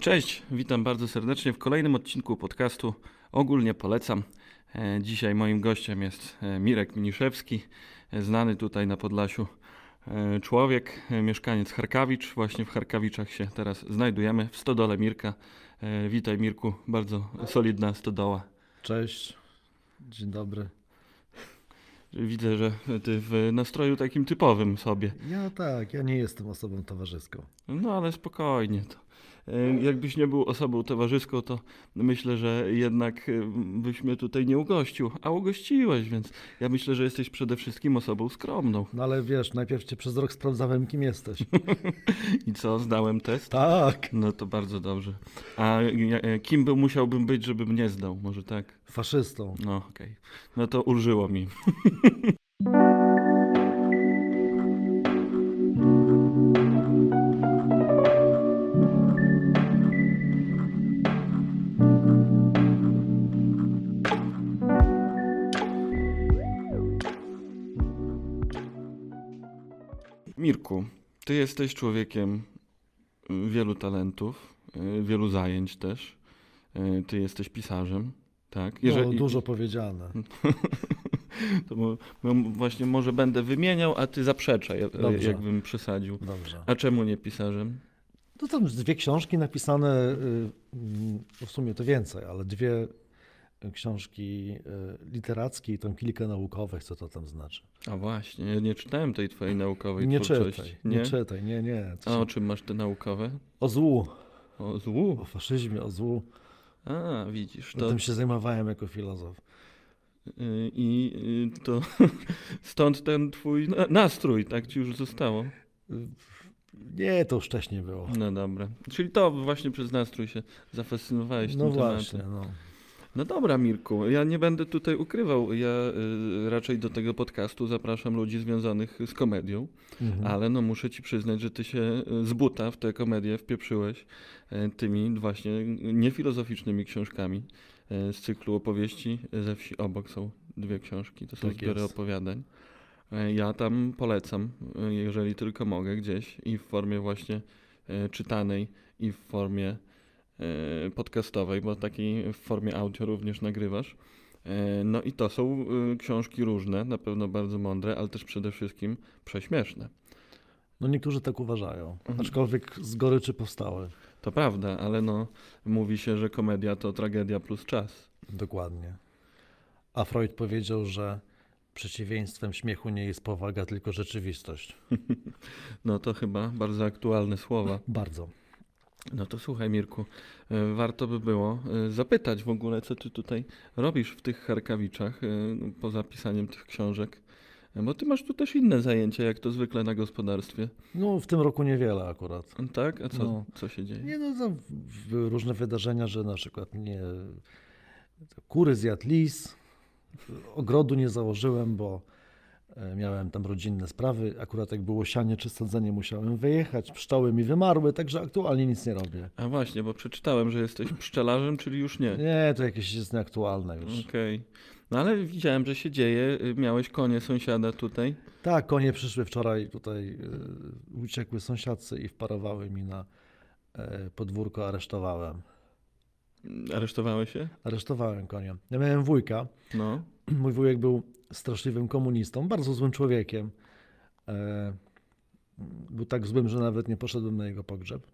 Cześć, witam bardzo serdecznie w kolejnym odcinku podcastu Ogólnie Polecam. E, Dzisiaj moim gościem jest e, Mirek Miniszewski, e, znany tutaj na Podlasiu człowiek, mieszkaniec Charkawicz. Właśnie w Charkawiczach się teraz znajdujemy, w stodole Mirka. Witaj Mirku, bardzo solidna stodoła. Cześć, dzień dobry. Widzę, że ty w nastroju takim typowym sobie. Ja tak, ja nie jestem osobą towarzyską. No ale spokojnie. To. E, Jakbyś nie był osobą towarzyską, to myślę, że jednak e, byś mnie tutaj nie ugościł. A ugościłeś, więc ja myślę, że jesteś przede wszystkim osobą skromną. No ale wiesz, najpierw cię przez rok sprawdzałem, kim jesteś. I co, zdałem test? tak. No to bardzo dobrze. A e, kim był musiałbym być, żebym nie zdał? Może tak? Faszystą. No okej. No to ulżyło mi. Ty jesteś człowiekiem y, wielu talentów, y, wielu zajęć też. Y, Ty jesteś pisarzem, tak? No, dużo powiedziane. To właśnie może będę wymieniał, a ty zaprzeczaj, jak- Dobrze. jakbym przesadził. Dobrze. A czemu nie pisarzem? To tam dwie książki napisane, mm, w sumie to więcej, ale dwie książki y, literackie i tam kilka naukowych, co to tam znaczy. A właśnie, ja nie czytałem tej twojej naukowej Nie twórczości. czytaj, nie czytaj, nie, nie. A o czym masz te naukowe? O złu, O złu. o faszyzmie, o złu. A, widzisz, to. Tym się zajmowałem jako filozof. y, i y, to stąd ten twój na- nastrój, tak ci już zostało. Nie, to już wcześniej było. No dobra. Czyli to właśnie przez nastrój się zafascynowałeś No tym właśnie, tematem. no. No dobra, Mirku, ja nie będę tutaj ukrywał. Ja y, raczej do tego podcastu zapraszam ludzi związanych z komedią, Mhm. ale no muszę ci przyznać, że ty się y, z buta w tę komedię wpieprzyłeś y, tymi właśnie niefilozoficznymi książkami y, z cyklu opowieści ze wsi obok są dwie książki, to są Tak zbiory jest. opowiadań. Y, Ja tam polecam, y, jeżeli tylko mogę gdzieś i w formie właśnie czytanej i w formie podcastowej, bo takiej w formie audio również nagrywasz. E, No i to są e, książki różne, na pewno bardzo mądre, ale też przede wszystkim prześmieszne. No niektórzy tak uważają, Mhm. aczkolwiek z goryczy powstały. To prawda, ale no mówi się, że komedia to tragedia plus czas. Dokładnie. A Freud powiedział, że przeciwieństwem śmiechu nie jest powaga, tylko rzeczywistość. No to chyba bardzo aktualne słowa. Bardzo. No to słuchaj Mirku, e, warto by było e, zapytać w ogóle, co ty tutaj robisz w tych Charkawiczach, e, poza pisaniem tych książek. Bo ty masz tu też inne zajęcia, jak to zwykle na gospodarstwie. No w tym roku niewiele akurat. Tak? A co, No. co się dzieje? Nie no, różne wydarzenia, że na przykład nie kury zjadł lis, ogrodu nie założyłem, bo miałem tam rodzinne sprawy. Akurat jak było sianie czy sadzenie, musiałem wyjechać. Pszczoły mi wymarły, także aktualnie nic nie robię. A właśnie, bo przeczytałem, że jesteś pszczelarzem, czyli już nie. Nie, to jakieś jest nieaktualne już. Okej. No ale widziałem, że się dzieje. Y, Miałeś konie sąsiada tutaj. Tak, konie przyszły wczoraj tutaj, y, uciekły sąsiadcy i wparowały mi na y, podwórko, aresztowałem. Aresztowałeś się? Aresztowałem konia. Ja miałem wujka. No. Mój wujek był straszliwym komunistą, bardzo złym człowiekiem. E, był tak złym, że nawet nie poszedłem na jego pogrzeb.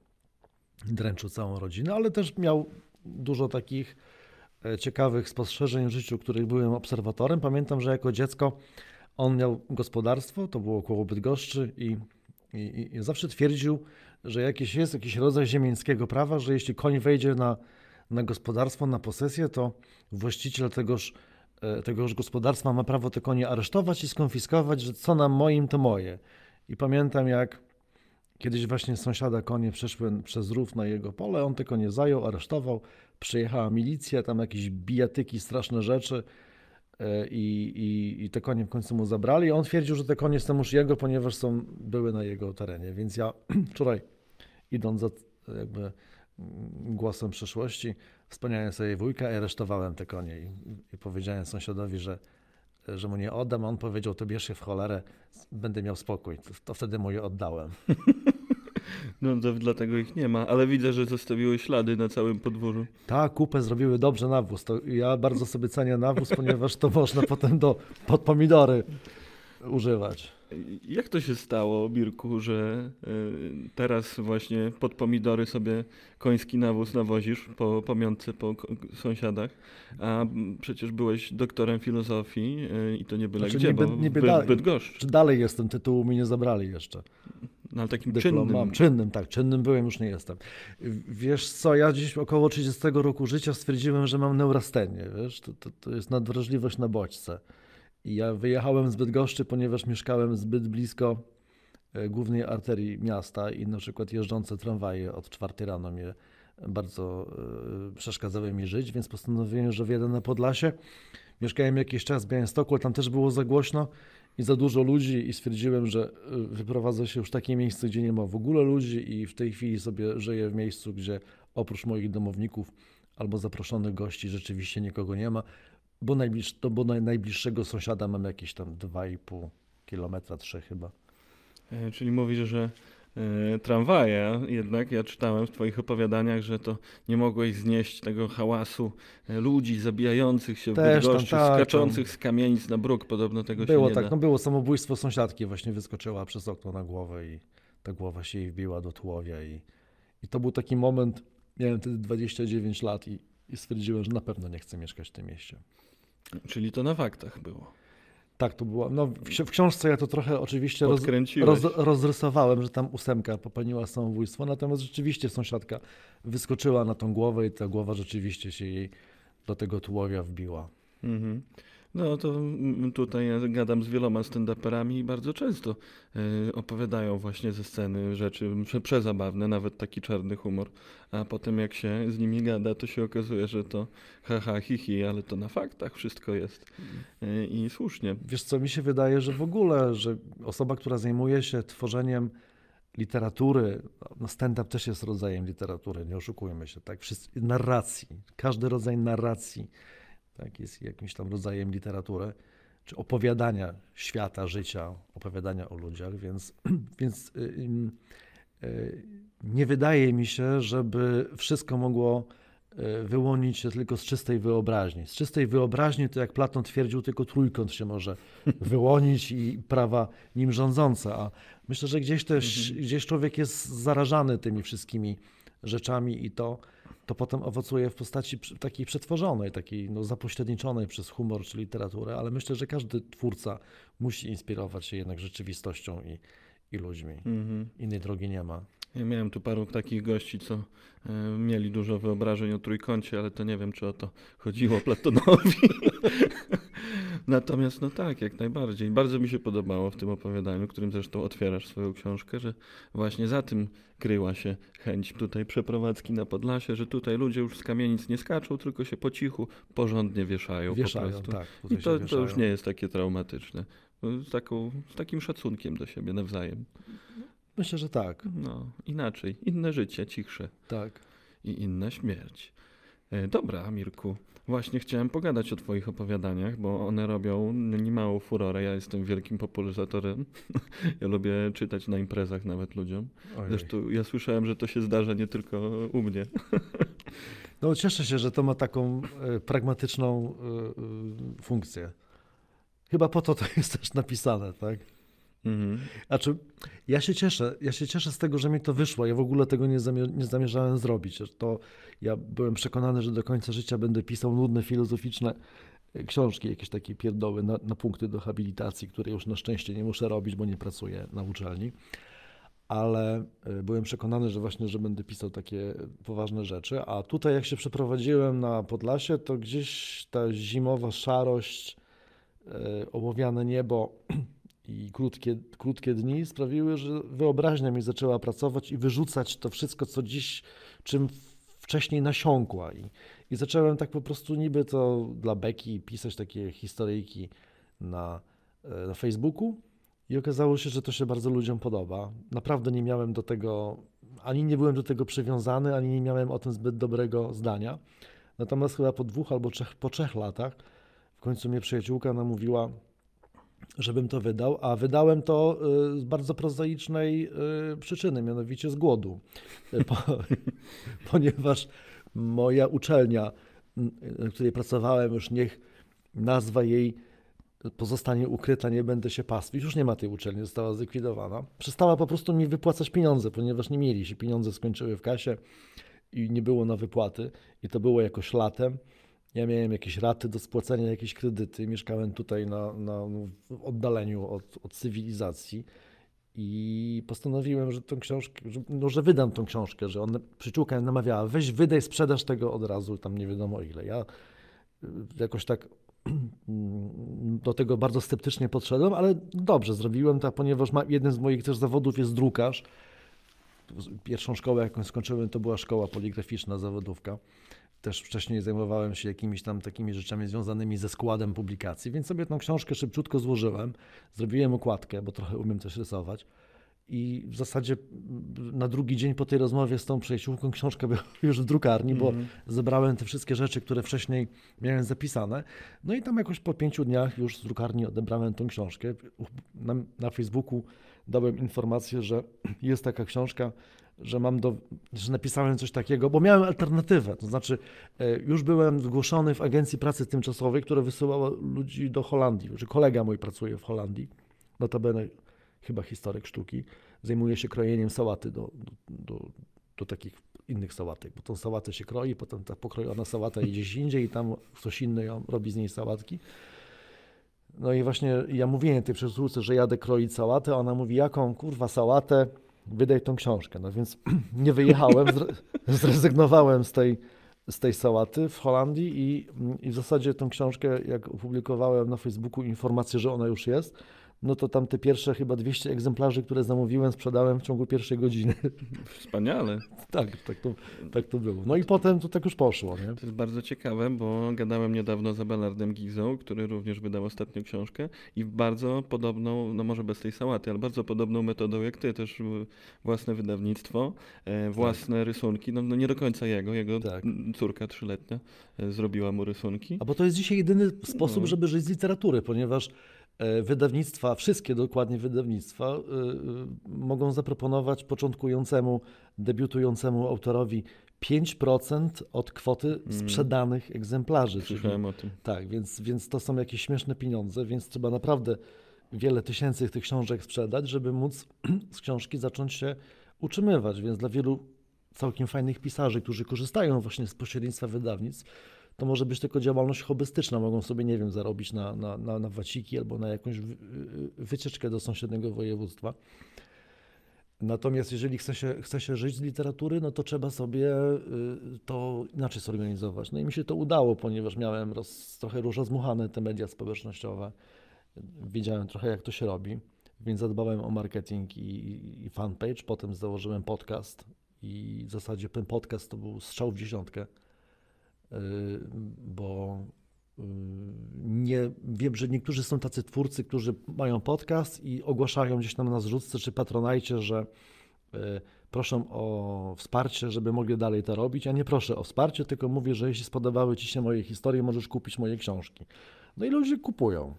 Dręczył całą rodzinę, ale też miał dużo takich e, ciekawych spostrzeżeń w życiu, których byłem obserwatorem. Pamiętam, że jako dziecko on miał gospodarstwo, to było koło Bydgoszczy i, i, i zawsze twierdził, że jakieś jest jakiś rodzaj ziemiańskiego prawa, że jeśli koń wejdzie na, na gospodarstwo, na posesję, to właściciel tegoż, tegoż gospodarstwa ma prawo te konie aresztować i skonfiskować, że co nam moim, to moje. I pamiętam, jak kiedyś właśnie sąsiada konie przeszły przez rów na jego pole, on te konie zajął, aresztował, przyjechała milicja, tam jakieś bijatyki, straszne rzeczy e, i, i, i te konie w końcu mu zabrali. On twierdził, że te konie są już jego, ponieważ są, były na jego terenie. Więc ja wczoraj, idąc za jakby mm, głosem przyszłości, wspomniałem sobie wujka i aresztowałem te konie. I, i powiedziałem sąsiadowi, że, że mu nie oddam. A on powiedział, to bierz się w cholerę, będę miał spokój. To, to wtedy mu je oddałem. No to dlatego ich nie ma, ale widzę, że zostawiły ślady na całym podwórzu. Tak, kupę zrobiły dobrze nawóz. To ja bardzo sobie cenię nawóz, ponieważ to można potem do, pod pomidory używać. Jak to się stało, Birku, że y, teraz właśnie pod pomidory sobie koński nawóz nawozisz po pamiątce po sąsiadach, a przecież byłeś doktorem filozofii y, i to nie byle Znaczy, gdzie, niby- bo niby By- dalej. Bydgoszcz, Czy dalej jestem, tytułu mi nie zabrali jeszcze. no, ale takim Dyplom czynnym. mam. Czynnym, tak, czynnym byłem, już nie jestem. Wiesz co, ja dziś około 30 roku życia stwierdziłem, że mam neurastenię, wiesz, to, to, to jest nadwrażliwość na bodźce. Ja wyjechałem z Bydgoszczy, ponieważ mieszkałem zbyt blisko e, głównej arterii miasta i na przykład jeżdżące tramwaje od czwartej rano mnie bardzo e, przeszkadzały mi żyć, więc postanowiłem, że wjadę na Podlasie. Mieszkałem jakiś czas w Białymstoku, tam też było za głośno i za dużo ludzi i stwierdziłem, że y, wyprowadzę się już w takie miejsce, gdzie nie ma w ogóle ludzi i w tej chwili sobie żyję w miejscu, gdzie oprócz moich domowników albo zaproszonych gości rzeczywiście nikogo nie ma, bo, najbliż, to, bo naj, najbliższego sąsiada mam jakieś tam 2,5 kilometra, 3 chyba. E, Czyli mówisz, że e, tramwaje, jednak ja czytałem w Twoich opowiadaniach, że to nie mogłeś znieść tego hałasu e, ludzi zabijających się w Też tam, Bydgoszczy, tak, skaczących z kamienic na bruk, podobno tego Było się nie tak, da. no było samobójstwo sąsiadki, właśnie wyskoczyła przez okno na głowę i ta głowa się jej wbiła do tułowia i, i to był taki moment, miałem wtedy 29 lat i, i stwierdziłem, że na pewno nie chcę mieszkać w tym mieście. Czyli to na faktach było. Tak, to było. No, w, ksi- w książce ja to trochę oczywiście roz, roz, rozrysowałem, że tam ósemka popełniła samobójstwo, natomiast rzeczywiście sąsiadka wyskoczyła na tą głowę i ta głowa rzeczywiście się jej do tego tułowia wbiła. Mhm. No to tutaj ja gadam z wieloma stand-uperami i bardzo często e, opowiadają właśnie ze sceny rzeczy prze, przezabawne, nawet taki czarny humor, a potem jak się z nimi gada, to się okazuje, że to haha, hi, hi, ale to na faktach wszystko jest E, i słusznie. Wiesz co, mi się wydaje, że w ogóle, że osoba, która zajmuje się tworzeniem literatury, no stand-up też jest rodzajem literatury, nie oszukujmy się, tak? Wszyscy, narracji, każdy rodzaj narracji tak, jest jakimś tam rodzajem literatury, czy opowiadania świata, życia, opowiadania o ludziach, więc, więc y, ym, y, nie wydaje mi się, żeby wszystko mogło y, wyłonić się tylko z czystej wyobraźni. Z czystej wyobraźni to jak Platon twierdził, tylko trójkąt się może wyłonić i prawa nim rządzące, a myślę, że gdzieś też, gdzieś człowiek jest zarażany tymi wszystkimi rzeczami i to, to potem owocuje w postaci takiej przetworzonej, takiej no, zapośredniczonej przez humor czy literaturę, ale myślę, że każdy twórca musi inspirować się jednak rzeczywistością i, i ludźmi. Mhm. Innej drogi nie ma. Ja miałem tu paru takich gości, co e, mieli dużo wyobrażeń o trójkącie, ale to nie wiem, czy o to chodziło Platonowi. Natomiast no tak, jak najbardziej. Bardzo mi się podobało w tym opowiadaniu, którym zresztą otwierasz swoją książkę, że właśnie za tym kryła się chęć tutaj przeprowadzki na Podlasie, że tutaj ludzie już z kamienic nie skaczą, tylko się po cichu porządnie wieszają, po Wieszają, prostu. tak. I to, to już nie jest takie traumatyczne. Z, taką, z takim szacunkiem do siebie nawzajem. Myślę, że tak, No, inaczej. Inne życie, cichsze tak. i inna śmierć. E, Dobra, Mirku. Właśnie chciałem pogadać o Twoich opowiadaniach, bo one robią niemałą furorę. Ja jestem wielkim popularyzatorem. ja lubię czytać na imprezach nawet ludziom. Ojej. Zresztą ja słyszałem, że to się zdarza nie tylko u mnie. No cieszę się, że to ma taką e, pragmatyczną e, funkcję. Chyba po to to jest też napisane, tak? Mhm. Znaczy, ja się cieszę, ja się cieszę z tego, że mi to wyszło. Ja w ogóle tego nie, zamier- nie zamierzałem zrobić. To ja byłem przekonany, że do końca życia będę pisał nudne, filozoficzne e, książki, jakieś takie pierdoły na, na punkty do habilitacji, które już na szczęście nie muszę robić, bo nie pracuję na uczelni. Ale e, byłem przekonany, że właśnie, że będę pisał takie poważne rzeczy. A tutaj, jak się przeprowadziłem na Podlasie, to gdzieś ta zimowa szarość, e, ołowiane niebo i krótkie, krótkie dni sprawiły, że wyobraźnia mi zaczęła pracować i wyrzucać to wszystko, co dziś, czym wcześniej nasiąkła. I, I zacząłem tak po prostu niby to dla beki pisać takie historyjki na, e, na Facebooku i okazało się, że to się bardzo ludziom podoba. Naprawdę nie miałem do tego, ani nie byłem do tego przywiązany, ani nie miałem o tym zbyt dobrego zdania. Natomiast chyba po dwóch albo trzech, po trzech latach w końcu mnie przyjaciółka namówiła, żebym to wydał, a wydałem to y, z bardzo prozaicznej y, przyczyny, mianowicie z głodu. Y, Po, ponieważ moja uczelnia, na której pracowałem, już niech nazwa jej pozostanie ukryta, nie będę się pastwić. Już nie ma tej uczelni, została zlikwidowana. Przestała po prostu mi wypłacać pieniądze, ponieważ nie mieli się. Pieniądze skończyły w kasie i nie było na wypłaty. I to było jakoś latem. Ja miałem jakieś raty do spłacenia, jakieś kredyty. Mieszkałem tutaj na, na, w oddaleniu od, od cywilizacji. I postanowiłem, że tą książkę, że, no, że wydam tą książkę, że ona, przyjaciółka namawiała, weź wydaj, sprzedaż tego od razu, tam nie wiadomo ile. Ja y, jakoś tak do tego bardzo sceptycznie podszedłem, ale dobrze zrobiłem to, ponieważ ma, jeden z moich też zawodów jest drukarz. Pierwszą szkołę, jaką skończyłem, to była szkoła poligraficzna, zawodówka. Też wcześniej zajmowałem się jakimiś tam takimi rzeczami związanymi ze składem publikacji, więc sobie tą książkę szybciutko złożyłem. Zrobiłem okładkę, bo trochę umiem też rysować. I w zasadzie na drugi dzień po tej rozmowie z tą przyjaciółką książka była już w drukarni, bo zebrałem te wszystkie rzeczy, które wcześniej miałem zapisane. No i tam jakoś po pięciu dniach już z drukarni odebrałem tą książkę. Na, na Facebooku dałem informację, że jest taka książka, że mam do, że napisałem coś takiego, bo miałem alternatywę. To znaczy, e, już byłem zgłoszony w Agencji Pracy Tymczasowej, która wysyłała ludzi do Holandii. Że kolega mój pracuje w Holandii, notabene chyba historyk sztuki, zajmuje się krojeniem sałaty do, do, do, do takich innych sałatek, bo tą sałatę się kroi, potem ta pokrojona sałata idzie gdzieś indziej i tam ktoś inny ją robi z niej sałatki. No i właśnie ja mówiłem tej przyjaciółce, że jadę kroić sałatę, a ona mówi, jaką kurwa sałatę, wydaj tą książkę. No więc nie wyjechałem, zre- zrezygnowałem z tej, z tej sałaty w Holandii i, i w zasadzie tą książkę, jak opublikowałem na Facebooku informację, że ona już jest, no to tam te pierwsze chyba 200 egzemplarzy, które zamówiłem, sprzedałem w ciągu pierwszej godziny. Wspaniale. tak, tak to, tak to było. No i potem to tak już poszło, nie? To jest bardzo ciekawe, bo gadałem niedawno z Abelardem Gizą, który również wydał ostatnią książkę i bardzo podobną, no może bez tej sałaty, ale bardzo podobną metodą jak ty, też własne wydawnictwo, e, własne rysunki, no, no nie do końca jego, jego Tak. córka trzyletnia e, zrobiła mu rysunki. A bo to jest dzisiaj jedyny sposób, No. żeby żyć z literatury, ponieważ wydawnictwa, wszystkie dokładnie wydawnictwa, y, y, mogą zaproponować początkującemu, debiutującemu autorowi 5% od kwoty sprzedanych egzemplarzy. Czyli, Słyszałem o tym. tak, więc, więc to są jakieś śmieszne pieniądze, więc trzeba naprawdę wiele tysięcy tych książek sprzedać, żeby móc z książki zacząć się utrzymywać. Więc dla wielu całkiem fajnych pisarzy, którzy korzystają właśnie z pośrednictwa wydawnictw, to może być tylko działalność hobbystyczna. Mogą sobie, nie wiem, zarobić na, na, na, na waciki albo na jakąś wy- wycieczkę do sąsiedniego województwa. Natomiast jeżeli chce się, chce się żyć z literatury, no to trzeba sobie y, to inaczej zorganizować. No i mi się to udało, ponieważ miałem roz, trochę rozmuchane te media społecznościowe. Wiedziałem trochę, jak to się robi, więc zadbałem o marketing i, i fanpage. Potem założyłem podcast i w zasadzie ten podcast to był strzał w dziesiątkę, y, bo y, nie, wiem, że niektórzy są tacy twórcy, którzy mają podcast i ogłaszają gdzieś tam na zrzutce czy patronajcie, że y, proszą o wsparcie, żeby mogli dalej to robić. Ja nie proszę o wsparcie, tylko mówię, że jeśli spodobały Ci się moje historie, możesz kupić moje książki. No i ludzie kupują.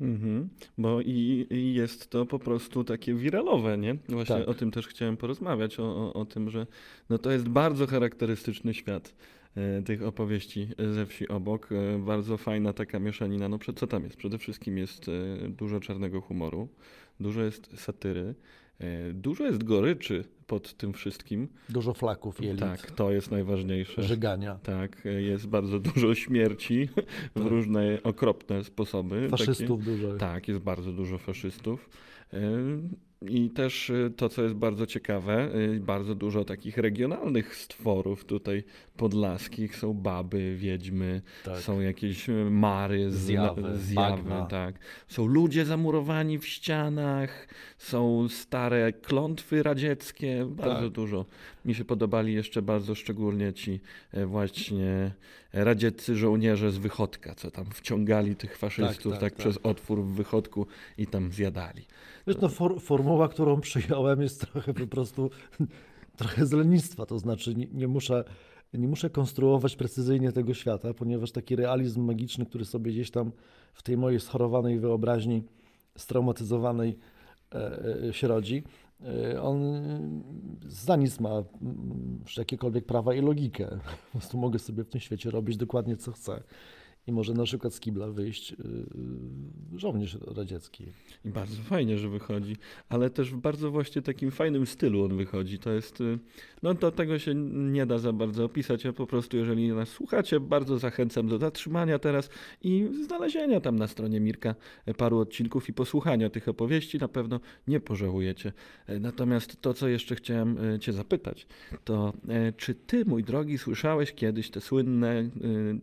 Mhm, bo i, i jest to po prostu takie wiralowe, nie? Właśnie Tak. o tym też chciałem porozmawiać, o, o, o tym, że no to jest bardzo charakterystyczny świat tych opowieści ze wsi obok. E, bardzo fajna taka mieszanina. No co tam jest? Przede wszystkim jest e, dużo czarnego humoru, dużo jest satyry, e, dużo jest goryczy pod tym wszystkim. Dużo flaków, jelit, Tak, to jest najważniejsze. żegania, Tak, e, jest bardzo dużo śmierci w Tak. różne okropne sposoby. takie- faszystów dużo. tak, jest bardzo dużo faszystów. I też y, to, co jest bardzo ciekawe, y, bardzo dużo takich regionalnych stworów tutaj podlaskich. Są baby, wiedźmy, Tak. są jakieś y, mary, Zjawy, zjawy tak. Są ludzie zamurowani w ścianach, są stare klątwy radzieckie, bardzo Tak. dużo. Mi się podobali jeszcze bardzo szczególnie ci e, właśnie radzieccy żołnierze z wychodka, co tam wciągali tych faszystów tak, tak, tak. przez otwór w wychodku i tam zjadali. Wiesz, no, for, formuła, którą przyjąłem, jest trochę po prostu trochę z lenistwa. To znaczy, nie, nie, muszę, nie muszę konstruować precyzyjnie tego świata, ponieważ taki realizm magiczny, który sobie gdzieś tam w tej mojej schorowanej wyobraźni straumatyzowanej e, e, się rodzi, on za nic ma mm, jakiekolwiek prawa i logikę. Po prostu mogę sobie w tym świecie robić dokładnie co chcę. I może na przykład z kibla wyjść y, y, żołnierz radziecki. I bardzo fajnie, że wychodzi, ale też w bardzo właśnie takim fajnym stylu on wychodzi. To jest, y, no to tego się nie da za bardzo opisać. Ja po prostu, jeżeli nas słuchacie, bardzo zachęcam do zatrzymania teraz i znalezienia tam na stronie Mirka e, paru odcinków i posłuchania tych opowieści. Na pewno nie pożałujecie. E, Natomiast to, co jeszcze chciałem e, Cię zapytać, to czy Ty, mój drogi, słyszałeś kiedyś te słynne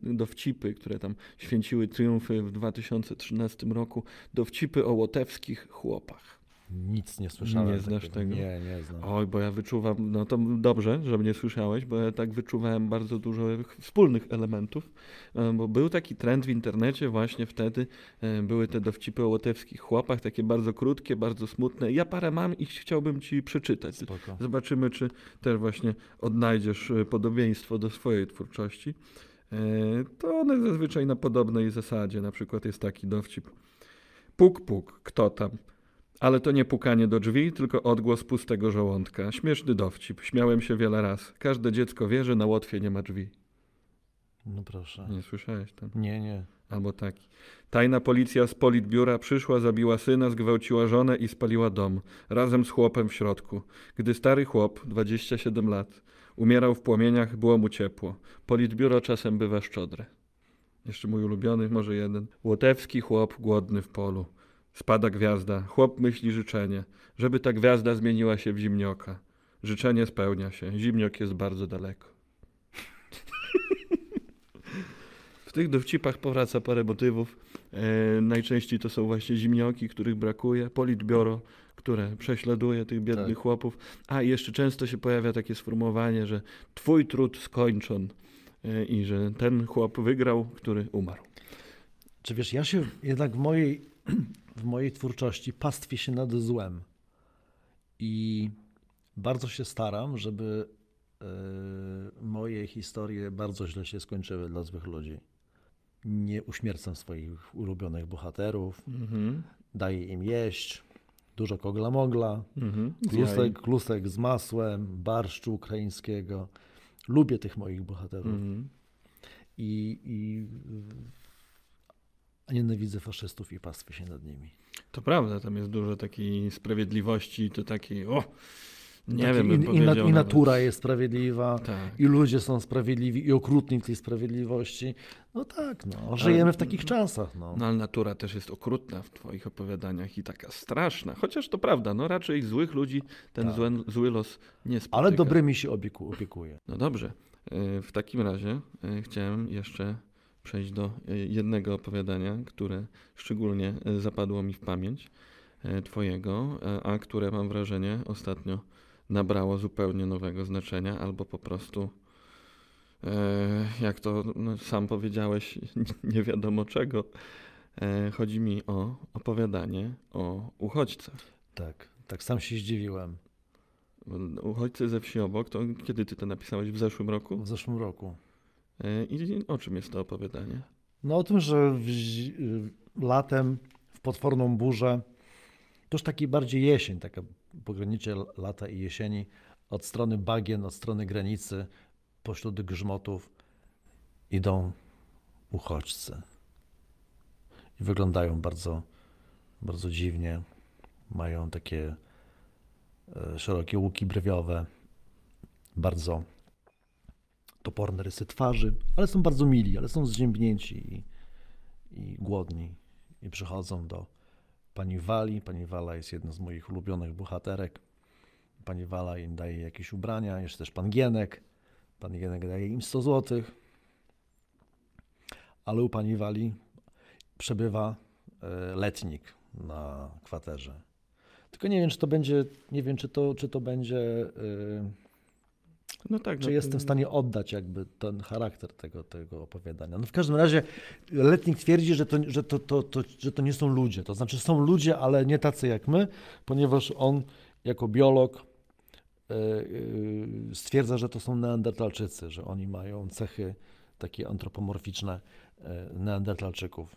dowcipy, które tam święciły triumfy w 2013 roku, dowcipy o łotewskich chłopach. Nic nie słyszałem. Nie znasz tego? Nie, nie znam. Oj, bo ja wyczuwam, no to dobrze, że mnie słyszałeś, bo ja tak wyczuwałem bardzo dużo wspólnych elementów, e, bo był taki trend w internecie właśnie wtedy, e, były te dowcipy o łotewskich chłopach, takie bardzo krótkie, bardzo smutne. Ja parę mam i chciałbym ci przeczytać. Spoko. Zobaczymy, czy też właśnie odnajdziesz e, podobieństwo do swojej twórczości. E, To one zazwyczaj na podobnej zasadzie. Na przykład jest taki dowcip. Puk, puk, kto tam? Ale to nie pukanie do drzwi, tylko odgłos pustego żołądka. Śmieszny dowcip. Śmiałem się wiele raz. Każde dziecko wie, że na Łotwie nie ma drzwi. No proszę. Nie słyszałeś tam? Nie, nie. Albo taki. Tajna policja z politbiura przyszła, zabiła syna, zgwałciła żonę i spaliła dom, razem z chłopem w środku. Gdy stary chłop, 27 lat, umierał w płomieniach, było mu ciepło. Politbiuro czasem bywa szczodre. Jeszcze mój ulubiony, może jeden. Łotewski chłop głodny w polu. Spada gwiazda, chłop myśli życzenie, żeby ta gwiazda zmieniła się w zimnioka. Życzenie spełnia się, zimniok jest bardzo daleko. W tych dowcipach powraca parę motywów. E, najczęściej to są właśnie zimnioki, których brakuje, politbiuro, które prześladuje tych biednych Tak. chłopów. A jeszcze często się pojawia takie sformułowanie, że twój trud skończon e, i że ten chłop wygrał, który umarł. Czy wiesz, ja się jednak w mojej, w mojej twórczości pastwię się nad złem. I bardzo się staram, żeby e, moje historie bardzo źle się skończyły dla złych ludzi. Nie uśmiercam swoich ulubionych bohaterów, Mhm. daję im jeść, dużo kogla-mogla, Mhm. Z jaj. klusek, klusek z masłem, barszczu ukraińskiego. Lubię tych moich bohaterów. Mhm. I, i a nienawidzę faszystów i pastwię się nad nimi. To prawda, tam jest dużo takiej sprawiedliwości, to takiej, o, nie Taki- wiem, i, i, I natura jest sprawiedliwa, Tak. i ludzie są sprawiedliwi, i okrutni w tej sprawiedliwości. No tak, no, żyjemy w takich czasach. No. No ale natura też jest okrutna w twoich opowiadaniach i taka straszna. Chociaż to prawda, no raczej złych ludzi ten Tak. zły, zły los nie spotyka. Ale dobrymi się opieku, opiekuje. No dobrze. Y, W takim razie y, chciałem jeszcze przejść do y, jednego opowiadania, które szczególnie zapadło mi w pamięć twojego, a które mam wrażenie ostatnio nabrało zupełnie nowego znaczenia, albo po prostu y, jak to no, sam powiedziałeś, nie wiadomo czego. Y, Chodzi mi o opowiadanie o uchodźcach. Tak, tak sam się zdziwiłem Uchodźcy ze wsi obok, to kiedy ty to napisałeś? W zeszłym roku? w zeszłym roku. E, I o czym jest to opowiadanie? No o tym, że w, latem w potworną burzę, to już taki bardziej jesień, taka pogranicze lata i jesieni, od strony bagien, od strony granicy, pośród grzmotów idą uchodźcy. I wyglądają bardzo, bardzo dziwnie. Mają takie e, szerokie łuki brwiowe, bardzo toporne rysy twarzy, ale są bardzo mili, ale są zziębnięci i, i głodni. I przychodzą do pani Wali. Pani Wala jest jedną z moich ulubionych bohaterek. Pani Wala im daje jakieś ubrania, jest też pan Gienek. Pan Gienek daje im 100 złotych. Ale u pani Wali przebywa e, letnik na kwaterze. Tylko nie wiem, czy to będzie, nie wiem, czy to, czy to będzie e, No tak. czy no, jestem w stanie oddać jakby ten charakter tego, tego opowiadania. No w każdym razie Letnik twierdzi, że to, że, to, to, to, że to nie są ludzie. To znaczy są ludzie, ale nie tacy jak my, ponieważ on jako biolog e, e, stwierdza, że to są neandertalczycy, że oni mają cechy takie antropomorficzne e, neandertalczyków.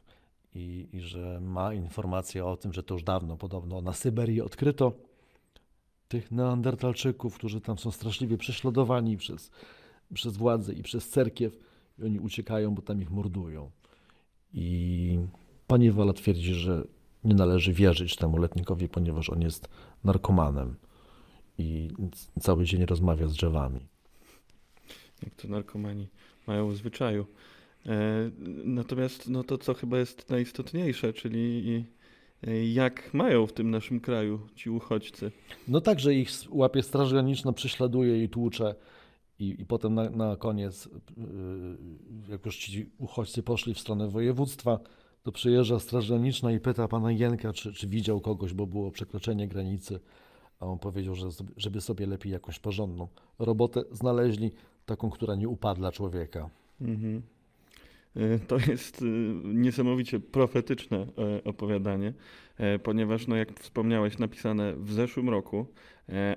i, i że ma informację o tym, że to już dawno podobno na Syberii odkryto tych neandertalczyków, którzy tam są straszliwie prześladowani przez, przez władze i przez cerkiew i oni uciekają, bo tam ich mordują. I pani Wala twierdzi, że nie należy wierzyć temu letnikowi, ponieważ on jest narkomanem i cały dzień rozmawia z drzewami. jak to narkomani mają w zwyczaju. E, natomiast no to, co chyba jest najistotniejsze, czyli jak mają w tym naszym kraju ci uchodźcy. No tak, że ich łapie Straż Graniczna, prześladuje i tłucze. I, i potem na, na koniec, yy, jak już ci uchodźcy poszli w stronę województwa, to przyjeżdża Straż Graniczna i pyta pana Jenka, czy, czy widział kogoś, bo było przekroczenie granicy. A on powiedział, że żeby sobie lepiej jakąś porządną robotę znaleźli, taką, która nie upadla człowieka. Mhm. E, To jest e, niesamowicie profetyczne e, opowiadanie, ponieważ, no, jak wspomniałeś, napisane w zeszłym roku,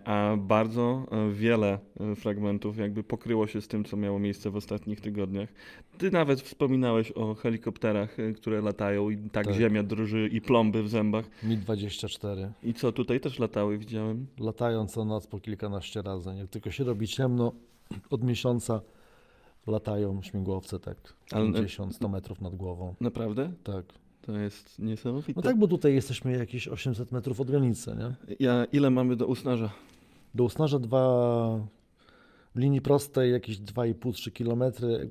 a bardzo wiele fragmentów jakby pokryło się z tym, co miało miejsce w ostatnich tygodniach. Ty nawet wspominałeś o helikopterach, które latają i tak, Tak. ziemia drży i plomby w zębach. Mi-24. I co, tutaj też latały, widziałem. Latają co noc po kilkanaście razy. Jak tylko się robi ciemno, od miesiąca latają śmigłowce tak Ale- 50-100 metrów nad głową. Naprawdę? Tak. To jest niesamowite. No tak, bo tutaj jesteśmy jakieś 800 metrów od granicy, nie? Ja, ile mamy do Usnarza? Do Usnarza dwa w linii prostej jakieś 2,5-3 km,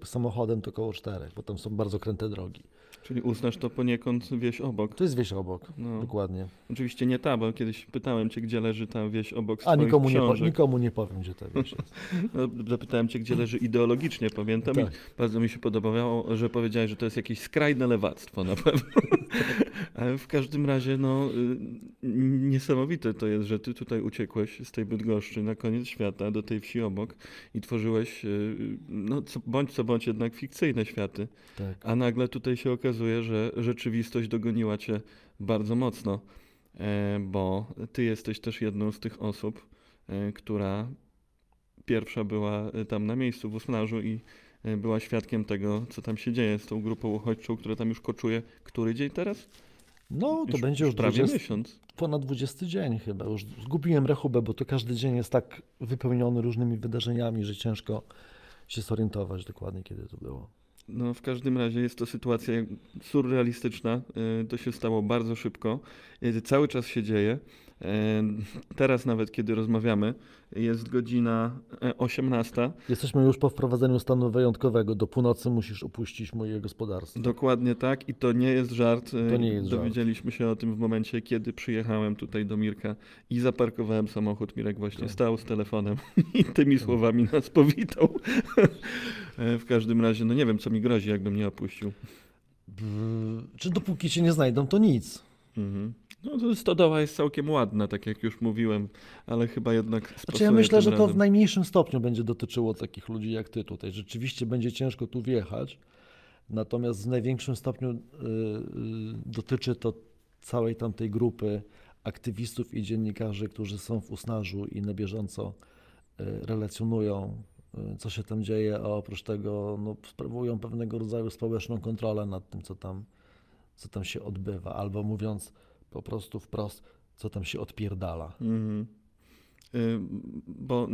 samochodem to około 4, bo tam są bardzo kręte drogi. Czyli Usnarz to poniekąd wieś obok. To jest wieś obok, No. dokładnie. Oczywiście nie ta, bo kiedyś pytałem cię, gdzie leży ta wieś obok A swoich nikomu nie, po, książek. nikomu nie powiem, gdzie ta wieś jest. No, zapytałem cię, gdzie leży ideologicznie, pamiętam. Tak. I bardzo mi się podobało, że powiedziałeś, że to jest jakieś skrajne lewactwo na pewno. Ale w każdym razie, no, y, niesamowite to jest, że ty tutaj uciekłeś z tej Bydgoszczy na koniec świata do tej wsi obok i tworzyłeś, y, no, co, bądź co bądź jednak fikcyjne światy. Tak. A nagle tutaj się okazuje, że rzeczywistość dogoniła cię bardzo mocno, e, bo ty jesteś też jedną z tych osób, e, która pierwsza była e, tam na miejscu w Usnarzu i była świadkiem tego, co tam się dzieje z tą grupą uchodźczą, która tam już koczuje. Który dzień teraz? No, to będzie już prawie 20, miesiąc. ponad 20 dzień chyba. Już zgubiłem rachubę, bo to każdy dzień jest tak wypełniony różnymi wydarzeniami, że ciężko się zorientować dokładnie, kiedy to było. No, w każdym razie jest to sytuacja surrealistyczna. e, To się stało bardzo szybko. E, Cały czas się dzieje. E, Teraz nawet, kiedy rozmawiamy, jest godzina e, 18. Jesteśmy już po wprowadzeniu stanu wyjątkowego. Do północy musisz opuścić moje gospodarstwo. Dokładnie tak i to nie jest żart. E, To nie jest żart. Dowiedzieliśmy się o tym w momencie, kiedy przyjechałem tutaj do Mirka i zaparkowałem samochód. Mirek właśnie Tak. stał z telefonem i tymi słowami nas powitał. E, w każdym razie, no nie wiem, co mi grozi, jakbym nie opuścił. Czy dopóki cię nie znajdą, to nic. Mhm. No to stodoła jest całkiem ładna, tak jak już mówiłem, ale chyba jednak Znaczy ja myślę, że to w razem. najmniejszym stopniu będzie dotyczyło takich ludzi jak ty tutaj. Rzeczywiście będzie ciężko tu wjechać, natomiast w największym stopniu y, y, dotyczy to całej tamtej grupy aktywistów i dziennikarzy, którzy są w Usnarzu i na bieżąco y, relacjonują, co się tam dzieje, a oprócz tego no, sprawują pewnego rodzaju społeczną kontrolę nad tym, co tam, co tam się odbywa, albo mówiąc po prostu wprost, co tam się odpierdala. Mhm. Y, Bo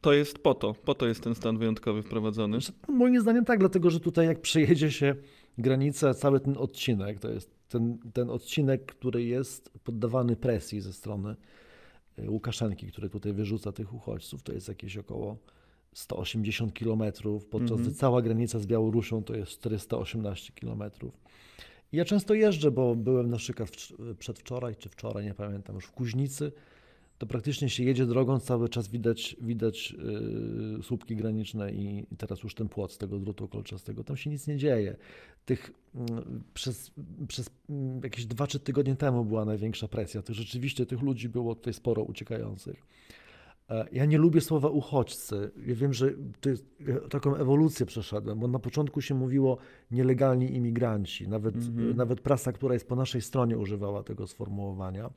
to jest po to, po to jest ten stan wyjątkowy wprowadzony. Znaczy, no, moim zdaniem tak, dlatego że tutaj jak przejedzie się granicę, cały ten odcinek, to jest ten, ten odcinek, który jest poddawany presji ze strony y, Łukaszenki, który tutaj wyrzuca tych uchodźców, to jest jakieś około 180 kilometrów, podczas Mhm. gdy cała granica z Białorusią to jest 418 kilometrów. Ja często jeżdżę, bo byłem na przykład wcz- przedwczoraj czy wczoraj, nie pamiętam, już w Kuźnicy, to praktycznie się jedzie drogą, cały czas widać, widać yy, słupki graniczne i, teraz już ten płot z tego drutu kolczastego. Tam się nic nie dzieje. Tych, mm, przez, przez mm, jakieś dwa, trzy tygodnie temu była największa presja. To rzeczywiście tych ludzi było tutaj sporo uciekających. E, Ja nie lubię słowa uchodźcy. Ja wiem, że taką ewolucję przeszedłem, bo na początku się mówiło nielegalni imigranci. Nawet, Mhm. nawet prasa, która jest po naszej stronie, używała tego sformułowania.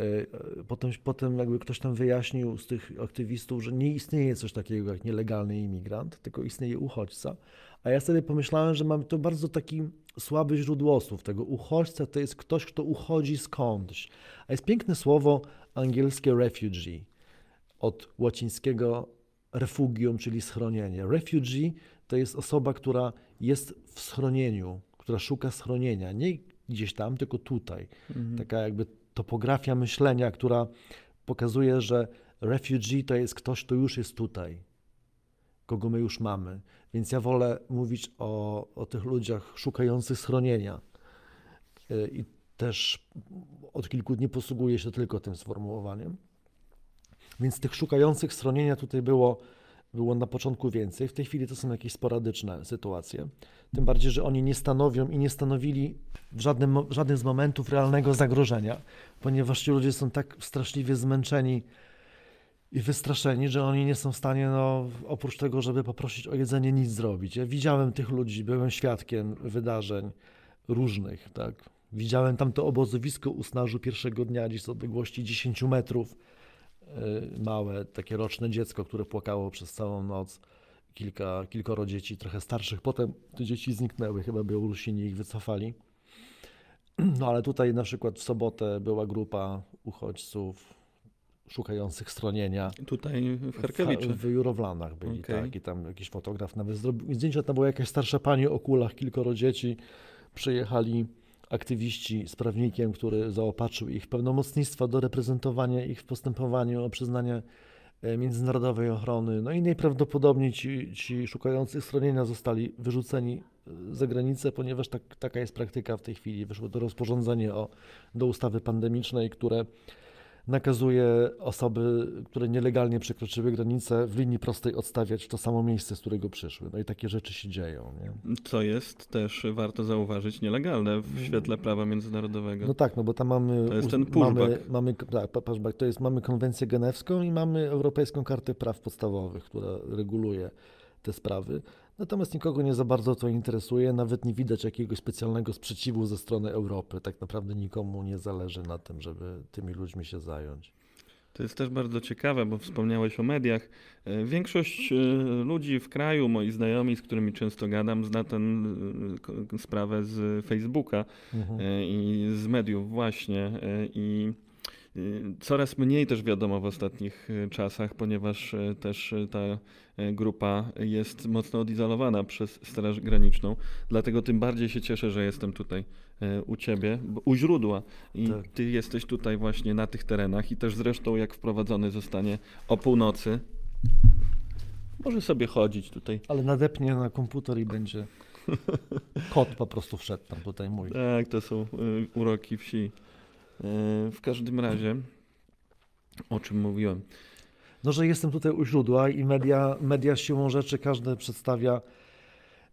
E, e, Potem, potem jakby ktoś tam wyjaśnił z tych aktywistów, że nie istnieje coś takiego jak nielegalny imigrant, tylko istnieje uchodźca. A ja sobie pomyślałem, że mamy to bardzo taki słaby źródłosłów tego. Uchodźca to jest ktoś, kto uchodzi skądś. A jest piękne słowo angielskie refugee, od łacińskiego refugium, czyli schronienie. Refugee to jest osoba, która jest w schronieniu, która szuka schronienia. Nie gdzieś tam, tylko tutaj. Taka jakby topografia myślenia, która pokazuje, że refugee to jest ktoś, kto już jest tutaj, kogo my już mamy. Więc ja wolę mówić o, o tych ludziach szukających schronienia. Y, I też od kilku dni posługuję się tylko tym sformułowaniem. Więc tych szukających schronienia tutaj było, było na początku więcej. W tej chwili to są jakieś sporadyczne sytuacje. Tym bardziej, że oni nie stanowią i nie stanowili w żadnym, w żadnym z momentów realnego zagrożenia, ponieważ ci ludzie są tak straszliwie zmęczeni i wystraszeni, że oni nie są w stanie, no, oprócz tego, żeby poprosić o jedzenie, nic zrobić. Ja widziałem tych ludzi, byłem świadkiem wydarzeń różnych, tak. Widziałem tam to obozowisko u Snażu pierwszego dnia, gdzieś z odległości 10 metrów, małe, takie roczne dziecko, które płakało przez całą noc. Kilka, kilkoro dzieci, trochę starszych. Potem te dzieci zniknęły, chyba Białorusini ich wycofali. No ale tutaj na przykład w sobotę była grupa uchodźców szukających schronienia. Tutaj w Charkiewiczy. W, w Jurowlanach byli, Okej. tak. I tam jakiś fotograf nawet zrobił zdjęcia. Tam była jakaś starsza pani o kulach, kilkoro dzieci. Przyjechali aktywiści z prawnikiem, który zaopatrzył ich w pełnomocnictwa do reprezentowania ich w postępowaniu o przyznanie e, międzynarodowej ochrony. No i najprawdopodobniej ci, ci szukający schronienia zostali wyrzuceni e, za granicę, ponieważ tak, taka jest praktyka w tej chwili. Wyszło to rozporządzenie o, do ustawy pandemicznej, które nakazuje osoby, które nielegalnie przekroczyły granicę, w linii prostej odstawiać w to samo miejsce, z którego przyszły. No i takie rzeczy się dzieją. Nie? Co jest też, warto zauważyć, nielegalne w świetle prawa międzynarodowego. No tak, no bo tam mamy. To jest ten pushback. Mamy, mamy, tak, pushback. To jest, mamy konwencję genewską i mamy Europejską Kartę Praw Podstawowych, która reguluje te sprawy. Natomiast nikogo nie za bardzo to interesuje, nawet nie widać jakiegoś specjalnego sprzeciwu ze strony Europy. Tak naprawdę nikomu nie zależy na tym, żeby tymi ludźmi się zająć. To jest też bardzo ciekawe, bo wspomniałeś o mediach. E, Większość e, ludzi w kraju, moi znajomi, z którymi często gadam, zna tę sprawę z Facebooka Mhm. e, i z mediów właśnie. e, I e, coraz mniej też wiadomo w ostatnich e, czasach, ponieważ e, też e, ta e, grupa jest mocno odizolowana przez Straż Graniczną. Dlatego tym bardziej się cieszę, że jestem tutaj e, u ciebie, u źródła. I Tak. ty jesteś tutaj właśnie na tych terenach i też zresztą jak wprowadzony zostanie o północy, może sobie chodzić tutaj. Ale nadepnie na komputer i będzie. Kot po prostu wszedł tam tutaj mój. Tak, to są y, uroki wsi. W każdym razie, o czym mówiłem? No, że jestem tutaj u źródła i media, media siłą rzeczy każde przedstawia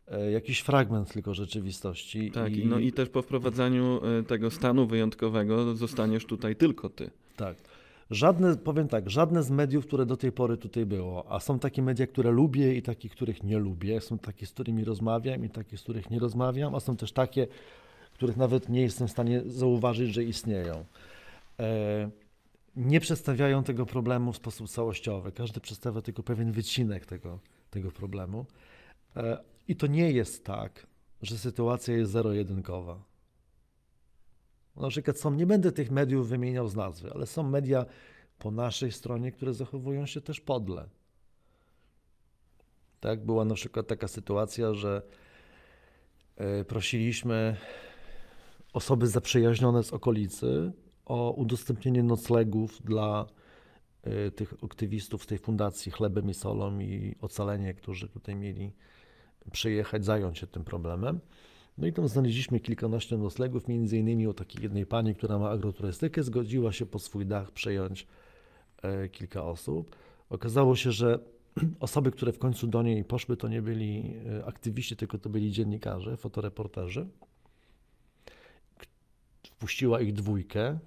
e, jakiś fragment tylko rzeczywistości. Tak, i... no i też po wprowadzaniu y, tego stanu wyjątkowego zostaniesz tutaj tylko ty. Tak. Żadne, powiem tak, żadne z mediów, które do tej pory tutaj było, a są takie media, które lubię i takie, których nie lubię, są takie, z którymi rozmawiam i takie, z których nie rozmawiam, a są też takie, których nawet nie jestem w stanie zauważyć, że istnieją. E, nie przedstawiają tego problemu w sposób całościowy. Każdy przedstawia tylko pewien wycinek tego, tego problemu. E, I to nie jest tak, że sytuacja jest zero-jedynkowa. Na przykład są, nie będę tych mediów wymieniał z nazwy, ale są media po naszej stronie, które zachowują się też podle. Tak, była na przykład taka sytuacja, że e, prosiliśmy osoby zaprzyjaźnione z okolicy o udostępnienie noclegów dla e, tych aktywistów z tej fundacji Chlebem i Solą i Ocalenie, którzy tutaj mieli przyjechać, zająć się tym problemem. No i tam znaleźliśmy kilkanaście noclegów, między innymi u takiej jednej pani, która ma agroturystykę, zgodziła się pod swój dach przejąć e, kilka osób. Okazało się, że osoby, które w końcu do niej poszły, to nie byli e, aktywiści, tylko to byli dziennikarze, fotoreporterzy. Wpuściła ich dwójkę,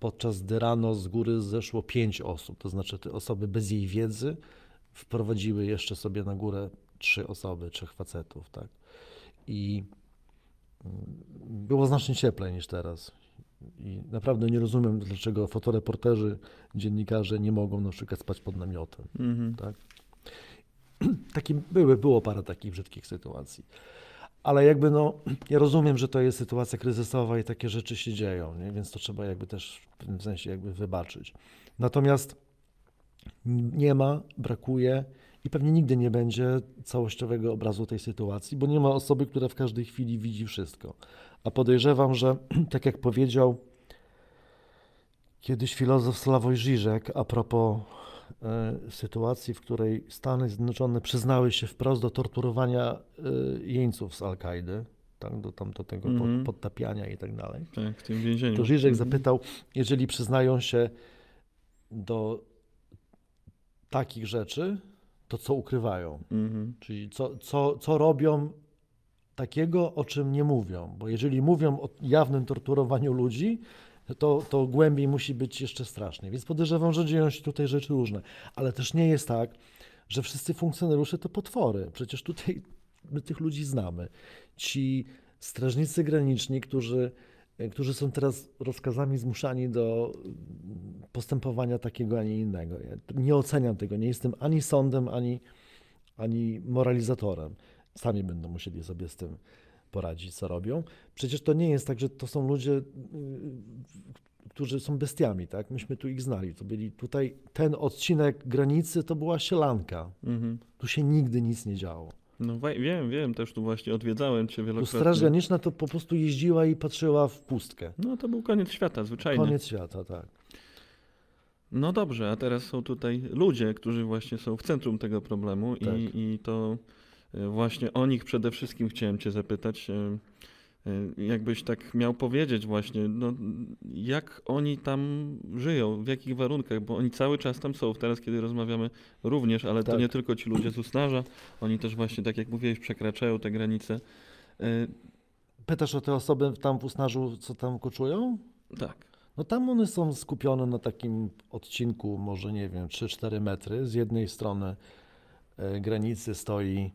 podczas gdy rano z góry zeszło pięć osób, to znaczy te osoby bez jej wiedzy wprowadziły jeszcze sobie na górę trzy osoby, trzech facetów, tak. I mm, było znacznie cieplej niż teraz. I naprawdę nie rozumiem, dlaczego fotoreporterzy, dziennikarze nie mogą na przykład spać pod namiotem. Mhm. Tak? Taki, były, było parę takich brzydkich sytuacji. Ale jakby no, ja rozumiem, że to jest sytuacja kryzysowa i takie rzeczy się dzieją, nie? więc to trzeba jakby też w pewnym sensie jakby wybaczyć. Natomiast nie ma, brakuje i pewnie nigdy nie będzie całościowego obrazu tej sytuacji, bo nie ma osoby, która w każdej chwili widzi wszystko. A podejrzewam, że tak jak powiedział kiedyś filozof Sławoj Żyżek a propos sytuacji, w której Stany Zjednoczone przyznały się wprost do torturowania e, jeńców z Al-Kaidy, tak, do, tam, do tego Mhm. pod, podtapiania i tak dalej. Tak, w tym więzieniu. To Żyżek Mhm. zapytał, jeżeli przyznają się do takich rzeczy, to co ukrywają? Mhm. Czyli co, co, co robią takiego, o czym nie mówią? Bo jeżeli mówią o jawnym torturowaniu ludzi, to, to głębiej musi być jeszcze strasznie. Więc podejrzewam, że dzieją się tutaj rzeczy różne. Ale też nie jest tak, że wszyscy funkcjonariusze to potwory. Przecież tutaj my tych ludzi znamy. Ci strażnicy graniczni, którzy, którzy są teraz rozkazami zmuszani do postępowania takiego, a nie innego. Ja nie oceniam tego. Nie jestem ani sądem, ani, ani moralizatorem. Sami będą musieli sobie z tym poradzić, co robią. Przecież to nie jest tak, że to są ludzie, y, którzy są bestiami, tak? Myśmy tu ich znali. To byli tutaj, ten odcinek granicy to była sielanka. Mhm. Tu się nigdy nic nie działo. No wiem, wiem, też tu właśnie odwiedzałem cię Tu wielokrotnie. Straż Graniczna to po prostu jeździła i patrzyła w pustkę. No to był koniec świata, zwyczajnie. Koniec świata, tak. No dobrze, a teraz są tutaj ludzie, którzy właśnie są w centrum tego problemu Tak. i, i to właśnie o nich przede wszystkim chciałem cię zapytać. e, e, Jakbyś tak miał powiedzieć właśnie, no, jak oni tam żyją, w jakich warunkach, bo oni cały czas tam są, teraz kiedy rozmawiamy również, ale to Tak. nie tylko ci ludzie z Usnarza, oni też właśnie, tak jak mówiłeś, przekraczają te granice. E, Pytasz o te osoby tam w Usnarzu, co tam koczują? Tak. No tam one są skupione na takim odcinku, może nie wiem, 3-4 metry. Z jednej strony e, granicy stoi e,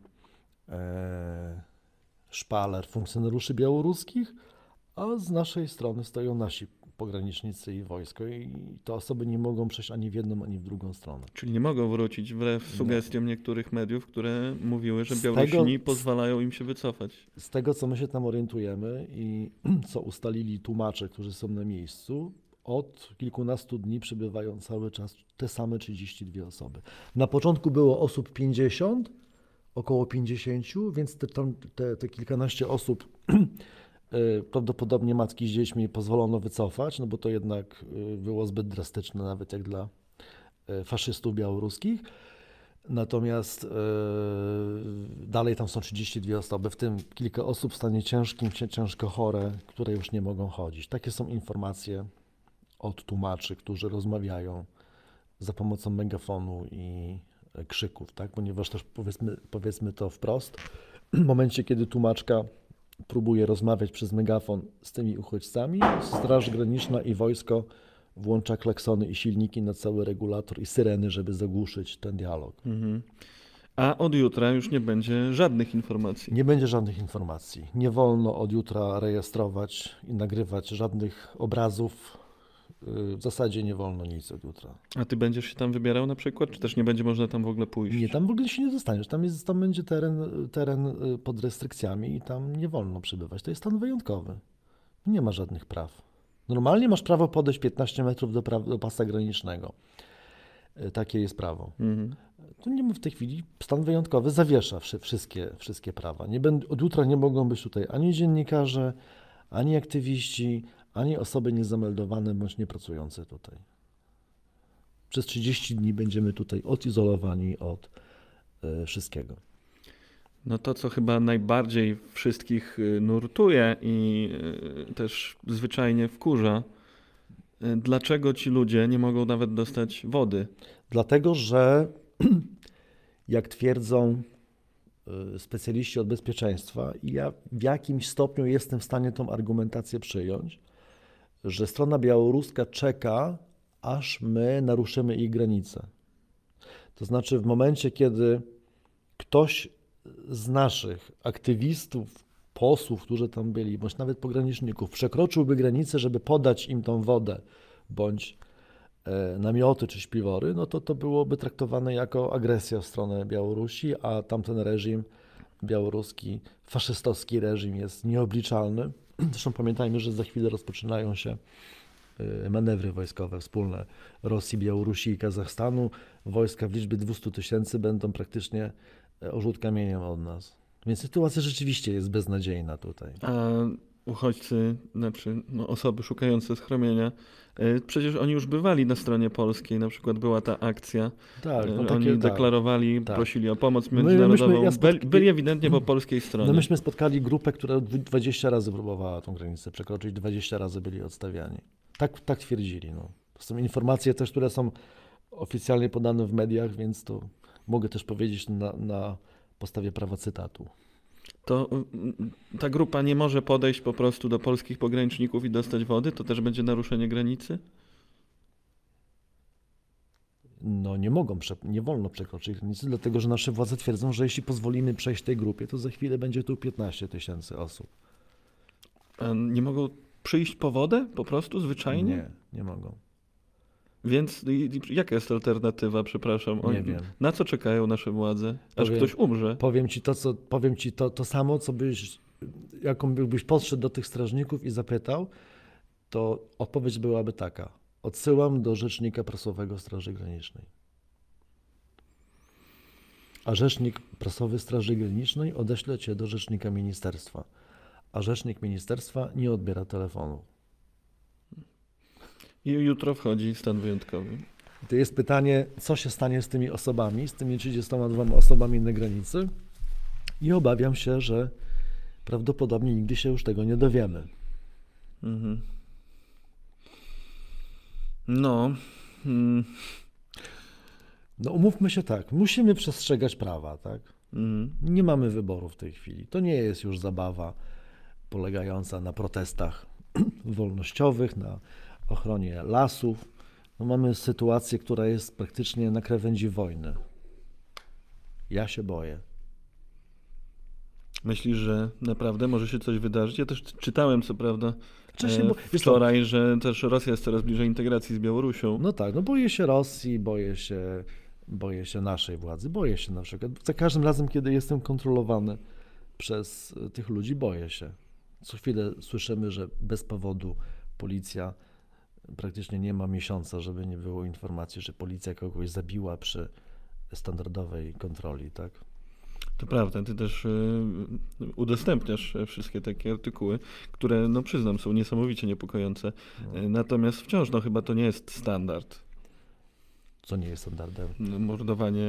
szpaler funkcjonariuszy białoruskich, a z naszej strony stoją nasi pogranicznicy i wojsko i te osoby nie mogą przejść ani w jedną, ani w drugą stronę. Czyli nie mogą wrócić wbrew sugestiom niektórych mediów, które mówiły, że tego- Białorusini pozwalają im się wycofać. Z tego, co my się tam orientujemy i co ustalili tłumacze, którzy są na miejscu, od kilkunastu dni przybywają cały czas te same 32 osoby. Na początku było osób 50, około 50, więc te, te, te kilkanaście osób y, prawdopodobnie matki z dziećmi pozwolono wycofać, no bo to jednak y, było zbyt drastyczne nawet jak dla y, faszystów białoruskich. Natomiast dalej tam są 32 osoby, w tym kilka osób w stanie ciężkim, cię- ciężko chore, które już nie mogą chodzić. Takie są informacje od tłumaczy, którzy rozmawiają za pomocą megafonu i krzyków, tak? ponieważ też powiedzmy, powiedzmy to wprost, w momencie, kiedy tłumaczka próbuje rozmawiać przez megafon z tymi uchodźcami, Straż Graniczna i wojsko włącza klaksony i silniki na cały regulator i syreny, żeby zagłuszyć ten dialog. Mhm. A od jutra już nie będzie żadnych informacji. Nie będzie żadnych informacji. Nie wolno od jutra rejestrować i nagrywać żadnych obrazów. Yy, W zasadzie nie wolno nic od jutra. A ty będziesz się tam wybierał na przykład, czy też nie będzie można tam w ogóle pójść? Nie, tam w ogóle się nie dostaniesz. Tam, jest, tam będzie teren, teren y, pod restrykcjami i tam nie wolno przebywać. To jest stan wyjątkowy. Nie ma żadnych praw. Normalnie masz prawo podejść 15 metrów do, pra- do pasa granicznego. Y, Takie jest prawo. Mhm. To nie ma w tej chwili, stan wyjątkowy zawiesza wszy- wszystkie, wszystkie prawa. Nie będ, od jutra nie mogą być tutaj ani dziennikarze, ani aktywiści, ani osoby niezameldowane bądź niepracujące tutaj. Przez 30 dni będziemy tutaj odizolowani od e, wszystkiego. No to, co chyba najbardziej wszystkich y, nurtuje i y, też zwyczajnie wkurza, y, dlaczego ci ludzie nie mogą nawet dostać wody? Dlatego, że jak twierdzą specjaliści od bezpieczeństwa, i ja w jakimś stopniu jestem w stanie tą argumentację przyjąć, że strona białoruska czeka, aż my naruszymy ich granice. To znaczy, w momencie, kiedy ktoś z naszych aktywistów, posłów, którzy tam byli, bądź nawet pograniczników, przekroczyłby granicę, żeby podać im tą wodę, bądź e, namioty czy śpiwory, no to to byłoby traktowane jako agresja w stronę Białorusi, a tamten reżim białoruski faszystowski reżim jest nieobliczalny. Zresztą pamiętajmy, że za chwilę rozpoczynają się y, manewry wojskowe wspólne Rosji, Białorusi i Kazachstanu. Wojska w liczbie 200 tysięcy będą praktycznie e, orzut kamieniem od nas. Więc sytuacja rzeczywiście jest beznadziejna tutaj. A uchodźcy, znaczy no, osoby szukające schronienia, e, przecież oni już bywali na stronie polskiej, na przykład była ta akcja, Tak, e, no takie, oni tak. deklarowali, Tak. prosili o pomoc My- międzynarodową, myśmy- ja Byli- ewidentnie po polskiej stronie. No myśmy spotkali grupę, która dwu- 20 razy próbowała tą granicę przekroczyć, 20 razy byli odstawiani. Tak, tak twierdzili. No. To są informacje też, które są oficjalnie podane w mediach, więc to mogę też powiedzieć na, na podstawie prawa cytatu. To mm, ta grupa nie może podejść po prostu do polskich pograniczników i dostać wody? To też będzie naruszenie granicy? No nie mogą, nie wolno przekroczyć granicy, dlatego że nasze władze twierdzą, że jeśli pozwolimy przejść tej grupie, to za chwilę będzie tu 15 tysięcy osób. A nie mogą przyjść po wodę po prostu, zwyczajnie? Nie, nie mogą. Więc jaka jest alternatywa, przepraszam? Nie wiem. Na co czekają nasze władze? Aż Powiem- ktoś umrze. Powiem ci to, co, powiem ci to, to samo, co byś, jaką byś podszedł do tych strażników i zapytał, to odpowiedź byłaby taka. Odsyłam do rzecznika prasowego Straży Granicznej. A rzecznik prasowy Straży Granicznej odeśle cię do rzecznika ministerstwa. A rzecznik ministerstwa nie odbiera telefonu. I jutro wchodzi stan wyjątkowy. I to jest pytanie, co się stanie z tymi osobami, z tymi 32 osobami na granicy. I obawiam się, że prawdopodobnie nigdy się już tego nie dowiemy. Mhm. No. Mm, No umówmy się tak, musimy przestrzegać prawa, tak? mm. Nie mamy wyboru w tej chwili. To nie jest już zabawa polegająca na protestach wolnościowych, na ochronie lasów. No mamy sytuację, która jest praktycznie na krawędzi wojny. Ja się boję. Myślisz, że naprawdę może się coś wydarzyć? Ja też czytałem, co prawda, e, bo- wczoraj, że też Rosja jest coraz bliżej integracji z Białorusią. No tak, no boję się Rosji, boję się, boję się naszej władzy, boję się na przykład. Za każdym razem, kiedy jestem kontrolowany przez y, tych ludzi, boję się. Co chwilę słyszymy, że bez powodu policja praktycznie nie ma miesiąca, żeby nie było informacji, że policja kogoś zabiła przy standardowej kontroli, tak? To prawda, ty też y, udostępniasz wszystkie takie artykuły, które, no przyznam, są niesamowicie niepokojące. No, E, Natomiast wciąż, no chyba to nie jest standard. Co nie jest standardem. No, Mordowanie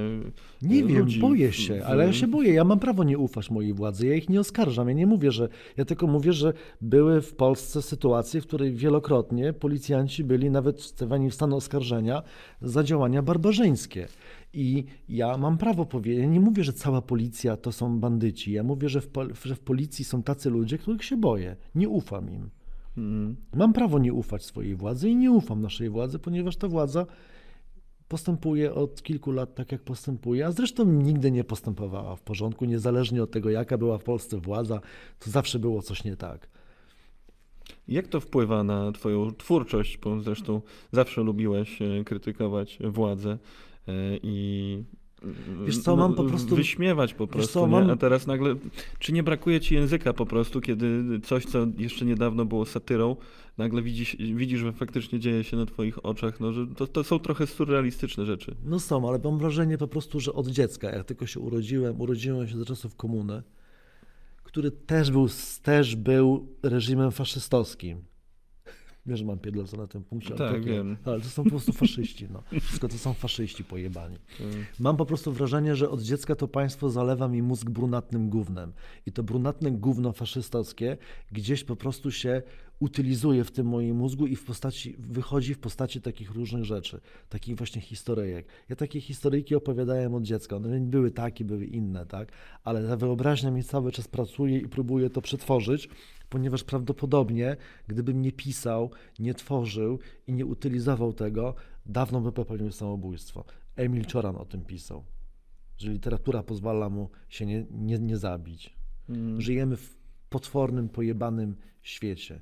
Nie e, wiem, ludzi boję się, w- ale ja się boję. Ja mam prawo nie ufać mojej władzy. Ja ich nie oskarżam. Ja nie mówię, że. Ja tylko mówię, że były w Polsce sytuacje, w których wielokrotnie policjanci byli nawet stawiani w stan oskarżenia za działania barbarzyńskie. I ja mam prawo powiedzieć. Ja nie mówię, że cała policja to są bandyci. Ja mówię, że w, pol- że w policji są tacy ludzie, których się boję. Nie ufam im. Mm. Mam prawo nie ufać swojej władzy i nie ufam naszej władzy, ponieważ ta władza postępuje od kilku lat tak, jak postępuje, a zresztą nigdy nie postępowała w porządku, niezależnie od tego, jaka była w Polsce władza, to zawsze było coś nie tak. Jak to wpływa na Twoją twórczość? Bo zresztą zawsze lubiłeś e, krytykować władzę e, i Wiesz co, mam po prostu- wyśmiewać po prostu, co, mam- a teraz nagle, czy nie brakuje Ci języka po prostu, kiedy coś, co jeszcze niedawno było satyrą, nagle widzisz, widzisz że faktycznie dzieje się na Twoich oczach, no, że to, to są trochę surrealistyczne rzeczy. No są, ale mam wrażenie po prostu, że od dziecka, jak tylko się urodziłem, urodziłem się za czasów komuny, który też był, też był reżimem faszystowskim. Wiesz, że mam pierdolca na tym punkcie. ale Tak, to- wiem. Ale to są po prostu faszyści, no. Wszystko to są faszyści pojebani. Mam po prostu wrażenie, że od dziecka to państwo zalewa mi mózg brunatnym gównem. I to brunatne gówno faszystowskie gdzieś po prostu się utylizuje w tym moim mózgu i w postaci, wychodzi w postaci takich różnych rzeczy, takich właśnie historyjek. Ja takie historyjki opowiadałem od dziecka. One były takie, były inne, tak? Ale ta wyobraźnia mi cały czas pracuje i próbuje to przetworzyć, ponieważ prawdopodobnie, gdybym nie pisał, nie tworzył i nie utylizował tego, dawno by popełnił samobójstwo. Emil Cioran o tym pisał, że literatura pozwala mu się nie, nie, nie zabić. Mm. Żyjemy w potwornym, pojebanym świecie.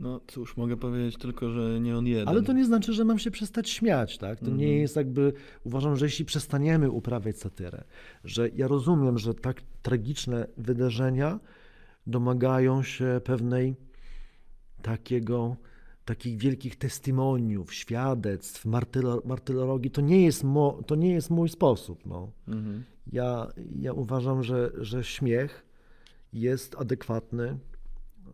No cóż, mogę powiedzieć tylko, że nie on jeden. Ale to nie znaczy, że mam się przestać śmiać, tak? To nie Mhm. jest jakby, uważam, że jeśli przestaniemy uprawiać satyrę, że ja rozumiem, że tak tragiczne wydarzenia domagają się pewnej takiego, takich wielkich testymoniów, świadectw, martylo, martyrologii, to nie jest, mo, to nie jest mój sposób, no. Mhm. Ja, ja uważam, że, że śmiech jest adekwatny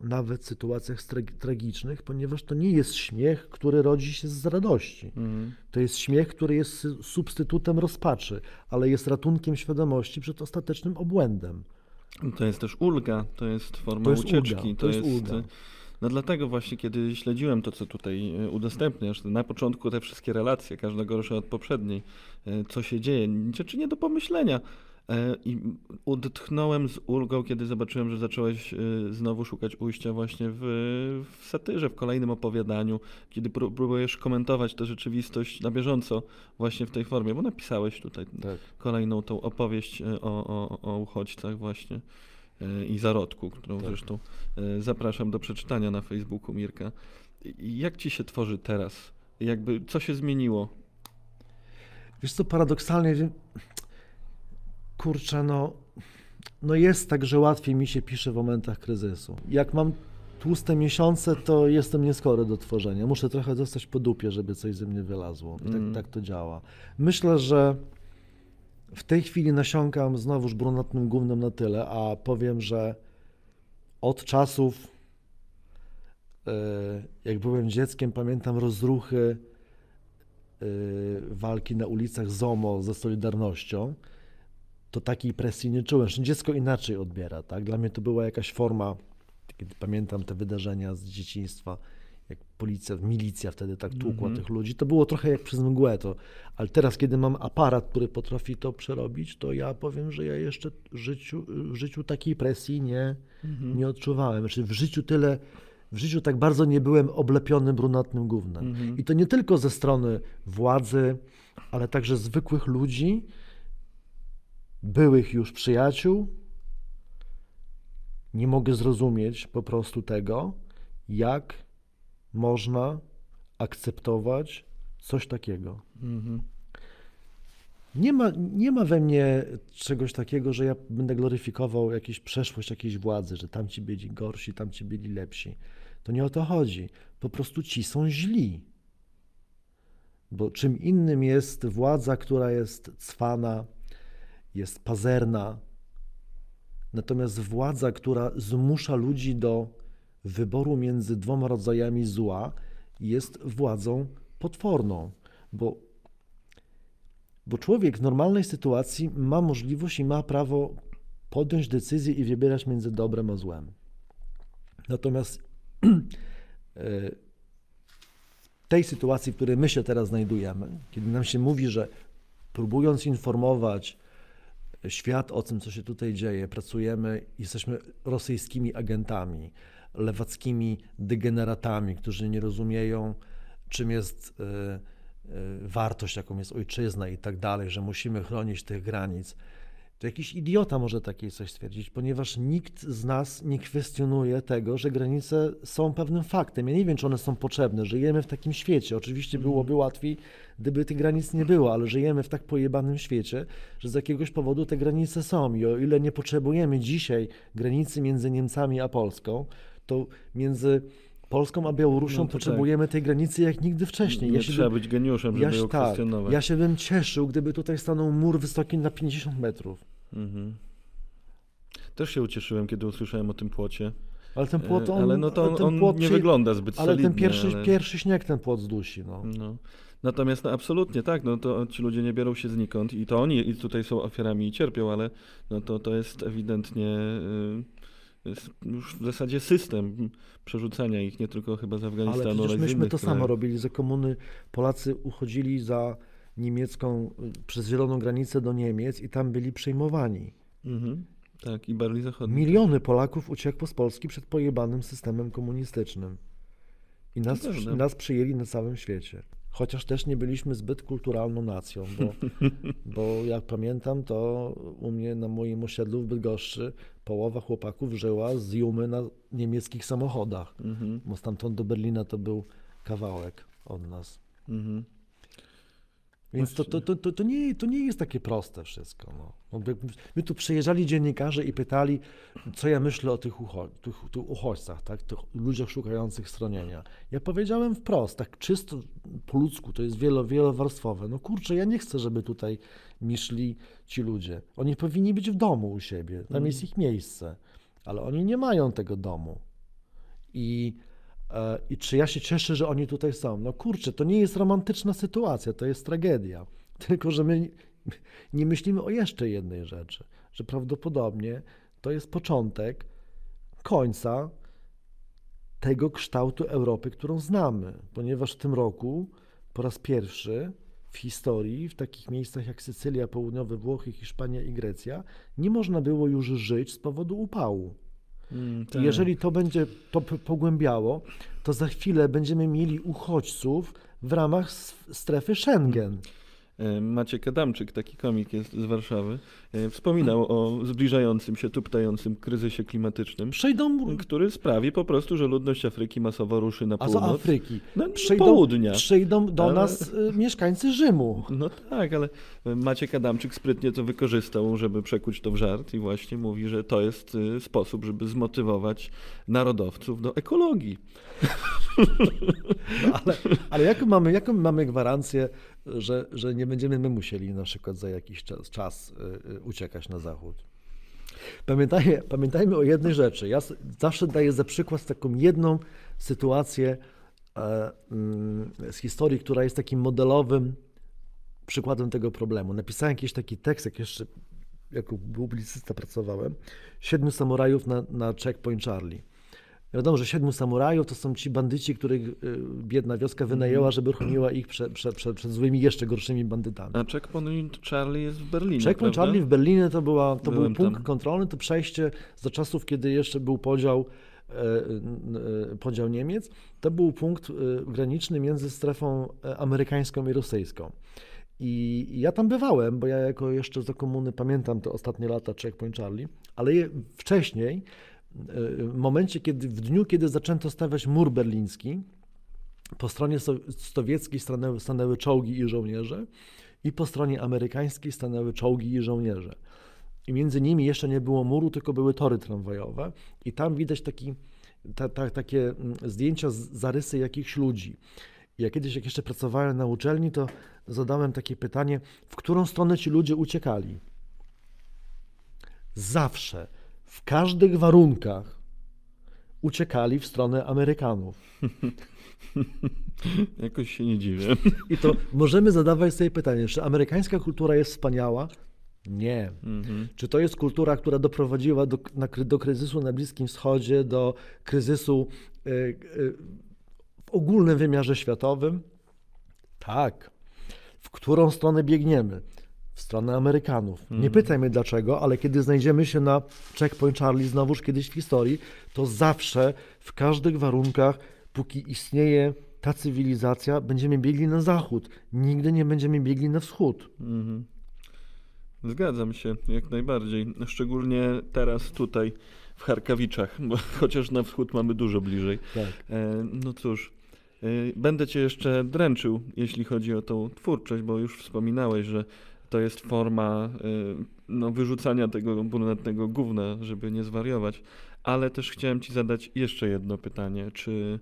nawet w sytuacjach tragicznych, ponieważ to nie jest śmiech, który rodzi się z radości. Mhm. To jest śmiech, który jest substytutem rozpaczy, ale jest ratunkiem świadomości przed ostatecznym obłędem. To jest też ulga, to jest forma To jest ucieczki. ulga, to jest ulga. No dlatego właśnie, kiedy śledziłem to, co tutaj e, udostępniasz, na początku te wszystkie relacje, każda gorsza od poprzedniej, e, co się dzieje, rzeczy nie do pomyślenia. E, I odetchnąłem z ulgą, kiedy zobaczyłem, że zacząłeś e, znowu szukać ujścia właśnie w, w satyrze, w kolejnym opowiadaniu, kiedy pró- próbujesz komentować tę rzeczywistość na bieżąco właśnie w tej formie, bo napisałeś tutaj Tak. kolejną tą opowieść e, o, o, o uchodźcach właśnie i zarodku, którą Tak. zresztą zapraszam do przeczytania na Facebooku Mirka. Jak ci się tworzy teraz? Jakby, co się zmieniło? Wiesz co, paradoksalnie, kurczę, no, no jest tak, że łatwiej mi się pisze w momentach kryzysu. Jak mam tłuste miesiące, to jestem nieskory do tworzenia. Muszę trochę dostać po dupie, żeby coś ze mnie wylazło. I Mm. tak, tak to działa. Myślę, że w tej chwili nasiąkam znowuż brunatnym gównem na tyle, a powiem, że od czasów, e, jak byłem dzieckiem, pamiętam rozruchy e, walki na ulicach ZOMO ze Solidarnością, to takiej presji nie czułem. Dziecko inaczej odbiera. Tak? Dla mnie to była jakaś forma, kiedy pamiętam te wydarzenia z dzieciństwa, jak policja, milicja wtedy tak tłukła Mhm. tych ludzi, to było trochę jak przez mgłę. To, ale teraz, kiedy mam aparat, który potrafi to przerobić, to ja powiem, że ja jeszcze w życiu, w życiu takiej presji nie, Mhm. nie odczuwałem. Znaczy w życiu tyle, w życiu tak bardzo nie byłem oblepiony brunatnym gównem. Mhm. I to nie tylko ze strony władzy, ale także zwykłych ludzi, byłych już przyjaciół. Nie mogę zrozumieć po prostu tego, jak można akceptować coś takiego. Mhm. Nie ma, nie ma we mnie czegoś takiego, że ja będę gloryfikował jakąś przeszłość jakiejś władzy, że tamci byli gorsi, tamci byli lepsi. To nie o to chodzi. Po prostu ci są źli. Bo czym innym jest władza, która jest cwana, jest pazerna, natomiast władza, która zmusza ludzi do wyboru między dwoma rodzajami zła, jest władzą potworną, bo bo człowiek w normalnej sytuacji ma możliwość i ma prawo podjąć decyzję i wybierać między dobrem a złem. Natomiast e, w tej sytuacji, w której my się teraz znajdujemy, kiedy nam się mówi, że próbując informować świat o tym, co się tutaj dzieje, pracujemy, jesteśmy rosyjskimi agentami, lewackimi degeneratami, którzy nie rozumieją, czym jest e, e, wartość, jaką jest ojczyzna i tak dalej, że musimy chronić tych granic. To jakiś idiota może takie coś stwierdzić, ponieważ nikt z nas nie kwestionuje tego, że granice są pewnym faktem. Ja nie wiem, czy one są potrzebne. Żyjemy w takim świecie. Oczywiście byłoby łatwiej, gdyby tych granic nie było, ale żyjemy w tak pojebanym świecie, że z jakiegoś powodu te granice są. I o ile nie potrzebujemy dzisiaj granicy między Niemcami a Polską, to między Polską a Białorusią No tak. potrzebujemy tej granicy jak nigdy wcześniej. Nie Ja się trzeba bym- być geniuszem, ja żeby się, ją tak, kwestionować. ja się bym cieszył, gdyby tutaj stanął mur wysoki na 50 metrów. Mhm. Też się ucieszyłem, kiedy usłyszałem o tym płocie. Ale ten płot, E, on, ale no to on, płot nie przy- wygląda zbyt Ale solidnie. ten pierwszy, ale... pierwszy śnieg ten płot zdusi. No. No. Natomiast no, absolutnie tak, no to ci ludzie nie biorą się znikąd i to oni i tutaj są ofiarami i cierpią, ale no to, to jest ewidentnie y, jest już w zasadzie system przerzucania ich nie tylko chyba z Ale Afganistanu, ale, przecież z myśmy to samo krajów. robili. Za komuny Polacy uchodzili za niemiecką, y, przez zieloną granicę do Niemiec i tam byli przejmowani. Mhm. Tak, i Berlin Zachodni. Miliony Polaków uciekło z Polski przed pojebanym systemem komunistycznym. I nas, prawda. i nas przyjęli na całym świecie. chociaż też nie byliśmy zbyt kulturalną nacją, bo, bo jak pamiętam, to u mnie na moim osiedlu w Bydgoszczy połowa chłopaków żyła z Jumy na niemieckich samochodach, Mhm. bo stamtąd do Berlina to był kawałek od nas. Mhm. Więc to, to, to, to, nie, to nie jest takie proste wszystko. No. No, My tu przyjeżdżali dziennikarze i pytali, co ja myślę o tych, ucho- tych, tych uchodźcach, tak? tych ludziach szukających stronienia. Ja powiedziałem wprost, tak czysto po ludzku, to jest wielo, wielowarstwowe. No kurczę, ja nie chcę, żeby tutaj mi szli ci ludzie. Oni powinni być w domu u siebie, tam jest ich miejsce, ale oni nie mają tego domu. I, I czy ja się cieszę, że oni tutaj są? No kurczę, to nie jest romantyczna sytuacja, to jest tragedia. Tylko, że my nie myślimy o jeszcze jednej rzeczy, że prawdopodobnie to jest początek końca tego kształtu Europy, którą znamy, ponieważ w tym roku po raz pierwszy w historii, w takich miejscach jak Sycylia, Południowe Włochy, Hiszpania i Grecja, nie można było już żyć z powodu upału. Mm, tak. jeżeli to będzie to pogłębiało, to za chwilę będziemy mieli uchodźców w ramach strefy Schengen. E, Maciek Adamczyk, taki komik jest z Warszawy, e, wspominał o zbliżającym się, tuptającym kryzysie klimatycznym, Przejdą który sprawi po prostu, że ludność Afryki masowo ruszy na a z północ. Afryki. No, Przyjdą, południa. przyjdą do Ale- nas y, mieszkańcy Rzymu. No tak, ale Maciek Adamczyk sprytnie to wykorzystał, żeby przekuć to w żart i właśnie mówi, że to jest sposób, żeby zmotywować narodowców do ekologii. No, ale ale jaką, mamy, jaką mamy gwarancję, że, że nie będziemy my musieli na przykład za jakiś czas, czas y, y, uciekać na zachód? Pamiętajmy, pamiętajmy o jednej rzeczy. Ja zawsze daję za przykład taką jedną sytuację e, mm, z historii, która jest takim modelowym przykładem tego problemu. Napisałem jakiś taki tekst, jak jeszcze jako publicysta pracowałem, Siedmiu samurajów na, na Checkpoint Charlie. Wiadomo, że siedmiu samurajów to są ci bandyci, których y, biedna wioska wynajęła, żeby chroniła ich przed, przed, przed, przed złymi, jeszcze gorszymi bandytami. A Checkpoint Charlie jest w Berlinie, Checkpoint prawda? Charlie w Berlinie to, była, to był punkt tam. kontrolny, to przejście za czasów, kiedy jeszcze był podział, e, e, podział Niemiec. To był punkt e, graniczny między strefą amerykańską i rosyjską. I ja tam bywałem, bo ja jako jeszcze za komuny pamiętam te ostatnie lata Checkpoint Charlie, ale wcześniej, w momencie, kiedy, w dniu, kiedy zaczęto stawiać mur berliński, po stronie so- sowieckiej stanęły, stanęły czołgi i żołnierze, i po stronie amerykańskiej stanęły czołgi i żołnierze. I między nimi jeszcze nie było muru, tylko były tory tramwajowe. I tam widać taki, ta, ta, takie mm, zdjęcia, z- zarysy jakichś ludzi. Ja kiedyś, jak jeszcze pracowałem na uczelni, to zadałem takie pytanie, w którą stronę ci ludzie uciekali? Zawsze, w każdych warunkach uciekali w stronę Amerykanów. Jakoś się nie dziwię. I to możemy zadawać sobie pytanie, czy amerykańska kultura jest wspaniała? Nie. Mhm. Czy to jest kultura, która doprowadziła do, na, do kryzysu na Bliskim Wschodzie, do kryzysu y, y, w ogólnym wymiarze światowym? Tak. W którą stronę biegniemy? W stronę Amerykanów. Nie pytaj mnie dlaczego, ale kiedy znajdziemy się na Checkpoint Charlie znowuż kiedyś w historii, to zawsze, w każdych warunkach, póki istnieje ta cywilizacja, będziemy biegli na zachód. Nigdy nie będziemy biegli na wschód. Mhm. Zgadzam się, jak najbardziej. Szczególnie teraz tutaj w Charkawiczach, bo chociaż na wschód mamy dużo bliżej. Tak. E, no cóż, e, będę cię jeszcze dręczył, jeśli chodzi o tą twórczość, bo już wspominałeś, że to jest forma e, no, wyrzucania tego brunatnego gówna, żeby nie zwariować. Ale też chciałem ci zadać jeszcze jedno pytanie. Czy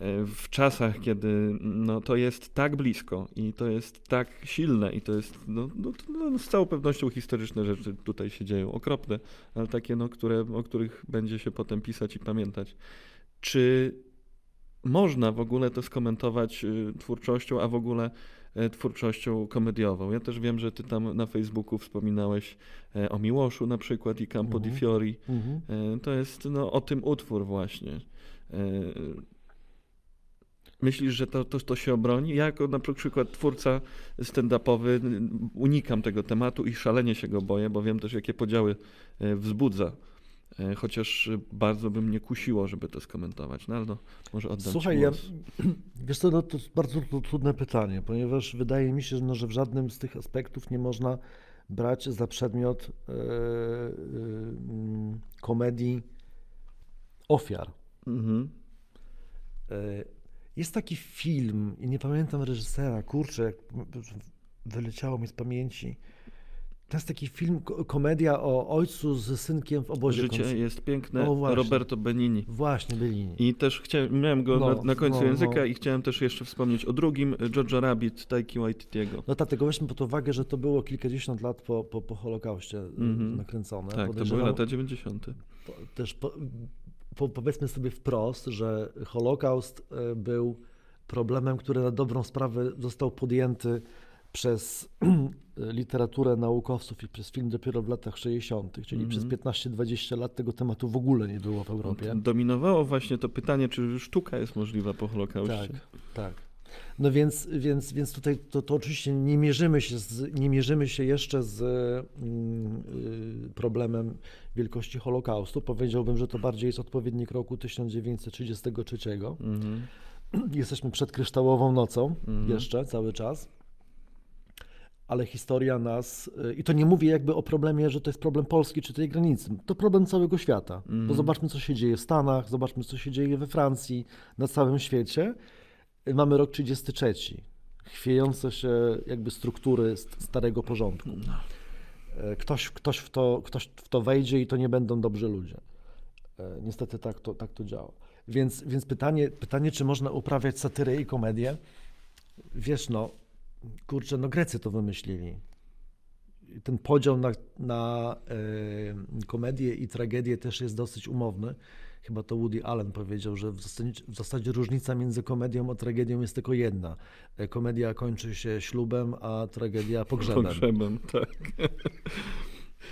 e, w czasach, kiedy no, to jest tak blisko i to jest tak silne i to jest no, no, no, z całą pewnością historyczne rzeczy tutaj się dzieją, okropne, ale takie, no, które, o których będzie się potem pisać i pamiętać. Czy można w ogóle to skomentować y, twórczością, a w ogóle twórczością komediową? Ja też wiem, że ty tam na Facebooku wspominałeś e, o Miłoszu na przykład i Campo di Mhm. Fiori. Mhm. E, To jest no, o tym utwór właśnie. E, Myślisz, że to, to, to się obroni? Ja jako na przykład twórca stand-upowy unikam tego tematu i szalenie się go boję, bo wiem też, jakie podziały e, wzbudza. E, Chociaż bardzo by mnie kusiło, żeby to skomentować. No ale no, może oddam Słuchaj, ja, wiesz co, no, to jest bardzo tru- trudne pytanie, ponieważ wydaje mi się, że, no, że w żadnym z tych aspektów nie można brać za przedmiot e, mm, komedii ofiar. Mhm. Jest taki film, i nie pamiętam reżysera, kurczę, wyleciało mi z pamięci. To jest taki film, ko- komedia o ojcu z synkiem w obozie. Życie jest piękne. O. Roberto Benini. Właśnie, byli. I też chciałem, miałem go No, na, na końcu no, języka no. i chciałem też jeszcze wspomnieć o drugim, George'a Rabbit, Taiki Waititiego. No dlatego weźmy pod uwagę, że to było kilkadziesiąt lat po, po, po Holokauście Mhm. nakręcone. Tak, to były lata 90. po- też po, po, powiedzmy sobie wprost, że Holokaust e, był problemem, który na dobrą sprawę został podjęty przez literaturę naukowców i przez film dopiero w latach 60., czyli Mhm. przez 15-20 lat tego tematu w ogóle nie było w Europie. Dominowało właśnie to pytanie, czy sztuka jest możliwa po Holokauście. Tak, tak. No więc, więc, więc tutaj to, to oczywiście nie mierzymy, się z, nie mierzymy się jeszcze z mm, y, problemem wielkości Holokaustu. Powiedziałbym, że to bardziej jest odpowiednik roku 1933. Mhm. Jesteśmy przed kryształową nocą Mhm. jeszcze cały czas. Ale historia nas, y, i to nie mówię jakby o problemie, że to jest problem Polski czy tej granicy, to problem całego świata. Mhm. Bo zobaczmy, co się dzieje w Stanach, zobaczmy, co się dzieje we Francji, na całym świecie. Y, Mamy rok 33, chwiejące się jakby struktury st- starego porządku. Y, Ktoś, ktoś, w to, ktoś w to wejdzie i to nie będą dobrzy ludzie. Niestety tak to, tak to działa. Więc, więc pytanie, pytanie, czy można uprawiać satyrę i komedię? Wiesz, no, kurczę, no Grecy to wymyślili. Ten podział na, na e, komedię i tragedię też jest dosyć umowny. Chyba to Woody Allen powiedział, że w zasadzie, w zasadzie różnica między komedią a tragedią jest tylko jedna. E, Komedia kończy się ślubem, a tragedia pogrzebem. Pogrzebem, tak.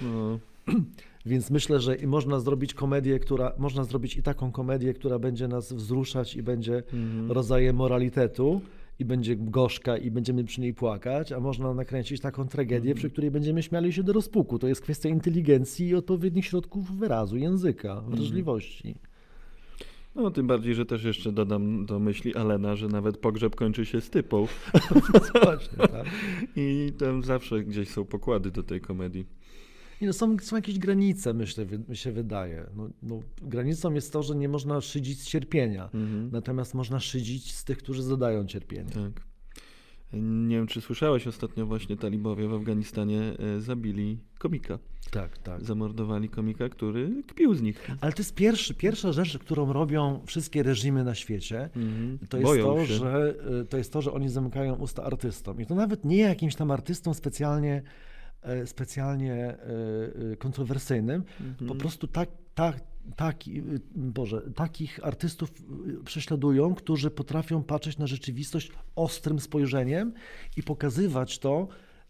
No. Więc myślę, że i można zrobić komedię, która można zrobić i taką komedię, która będzie nas wzruszać i będzie Mhm. rodzajem moralitetu i będzie gorzka i będziemy przy niej płakać, a można nakręcić taką tragedię, Mhm. przy której będziemy śmiali się do rozpuku. To jest kwestia inteligencji i odpowiednich środków wyrazu, języka, Mhm. wrażliwości. No, tym bardziej, że też jeszcze dodam do myśli Alena, że nawet pogrzeb kończy się stypą Właśnie, tak? i tam zawsze gdzieś są pokłady do tej komedii. No są, są jakieś granice, myślę, mi się wydaje. No, no, granicą jest to, że nie można szydzić z cierpienia, Mhm. natomiast można szydzić z tych, którzy zadają cierpienie. Tak. Nie wiem, czy słyszałeś ostatnio właśnie talibowie w Afganistanie e, zabili komika. Tak, tak. Zamordowali komika, który kpił z nich. Ale to jest pierwszy, pierwsza rzecz, którą robią wszystkie reżimy na świecie. Mhm. To jest Boją to, się. że, y, to jest to, że oni zamykają usta artystom. I to nawet nie jakimś tam artystom specjalnie, e, specjalnie e, e, kontrowersyjnym. Mhm. Po prostu tak, tak, taki, y, Boże, takich artystów prześladują, którzy potrafią patrzeć na rzeczywistość ostrym spojrzeniem i pokazywać to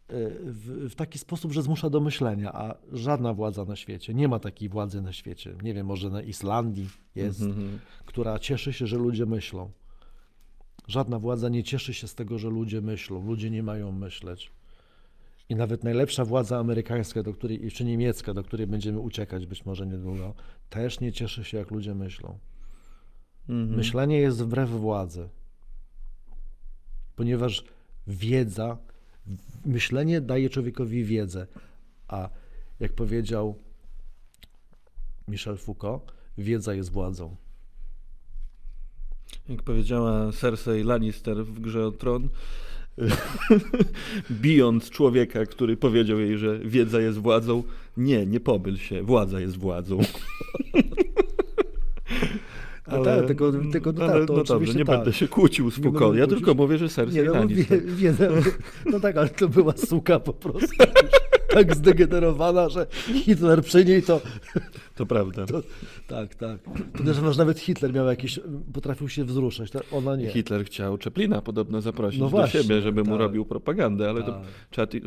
w, w taki sposób, że zmusza do myślenia, a żadna władza na świecie, nie ma takiej władzy na świecie. Nie wiem, może na Islandii jest, Mhm. która cieszy się, że ludzie myślą. Żadna władza nie cieszy się z tego, że ludzie myślą. Ludzie nie mają myśleć. I nawet najlepsza władza amerykańska, do której, czy niemiecka, do której będziemy uciekać być może niedługo, też nie cieszy się, jak ludzie myślą. Mhm. Myślenie jest wbrew władzy. Ponieważ wiedza, myślenie daje człowiekowi wiedzę, a jak powiedział Michel Foucault, wiedza jest władzą. Jak powiedziała Cersei Lannister w grze o tron, bijąc człowieka, który powiedział jej, że wiedza jest władzą, nie, nie pomyl się, władza jest władzą. No tak, tylko no ale, tak, to no dobrze, nie tak. będę się kłócił z Foucault, ja kłócić. tylko mówię, że Cersei Nie, no, wie, Lannister. wie, no tak, ale to była suka po prostu. tak zdegenerowana, że Hitler przy niej to. To prawda. to tak, tak. Podejrzewam, że nawet Hitler miał jakieś. potrafił się wzruszać. Ona nie. Hitler chciał Chaplina podobno zaprosić No do właśnie, siebie, żeby mu tak. robił propagandę, ale Tak.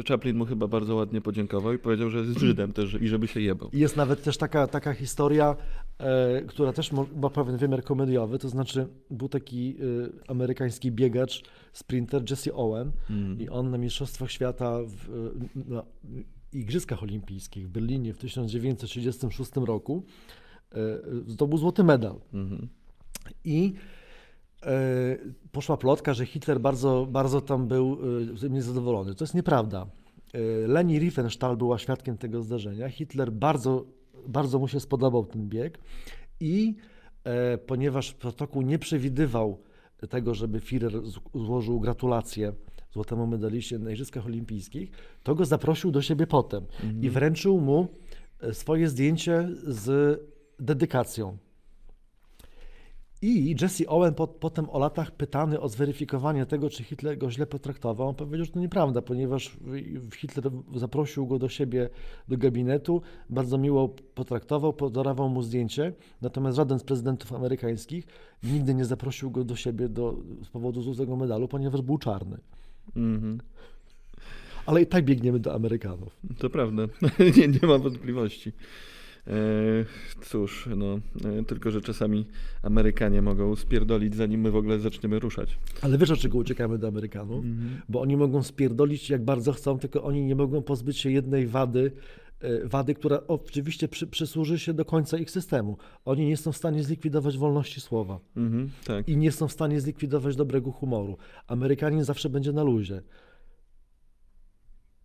Chaplin mu chyba bardzo ładnie podziękował i powiedział, że jest Żydem też i żeby się jebał. Jest nawet też taka, taka historia, która też ma pewien wymiar komediowy, to znaczy był taki e, amerykański biegacz, sprinter Jesse Owen Mm. i on na Mistrzostwach Świata w, e, na, Igrzyskach Olimpijskich w Berlinie w 1936 roku e, zdobył złoty medal. Mhm. I e, poszła plotka, że Hitler bardzo, bardzo tam był e, niezadowolony. To jest nieprawda. E, Leni Riefenstahl była świadkiem tego zdarzenia. Hitler bardzo, bardzo mu się spodobał ten bieg i e, ponieważ protokół nie przewidywał tego, żeby Führer z- złożył gratulacje złotemu medaliście na Igrzyskach Olimpijskich, to go zaprosił do siebie potem i wręczył mu e, swoje zdjęcie z dedykacją. I Jesse Owen po, potem o latach pytany o zweryfikowanie tego, czy Hitler go źle potraktował, on powiedział, że to nieprawda, ponieważ Hitler zaprosił go do siebie do gabinetu, bardzo miło potraktował, podarował mu zdjęcie, natomiast żaden z prezydentów amerykańskich nigdy nie zaprosił go do siebie do, z powodu złotego medalu, ponieważ był czarny. Mhm. Ale i tak biegniemy do Amerykanów. To prawda, nie, nie ma wątpliwości. E, cóż, no, e, tylko że czasami Amerykanie mogą spierdolić, zanim my w ogóle zaczniemy ruszać. Ale wiesz, dlaczego uciekamy do Amerykanów? Bo oni mogą spierdolić jak bardzo chcą, tylko oni nie mogą pozbyć się jednej wady, e, wady, która oczywiście przy, przysłuży się do końca ich systemu. Oni nie są w stanie zlikwidować wolności słowa Mhm, tak. i nie są w stanie zlikwidować dobrego humoru. Amerykanin zawsze będzie na luzie.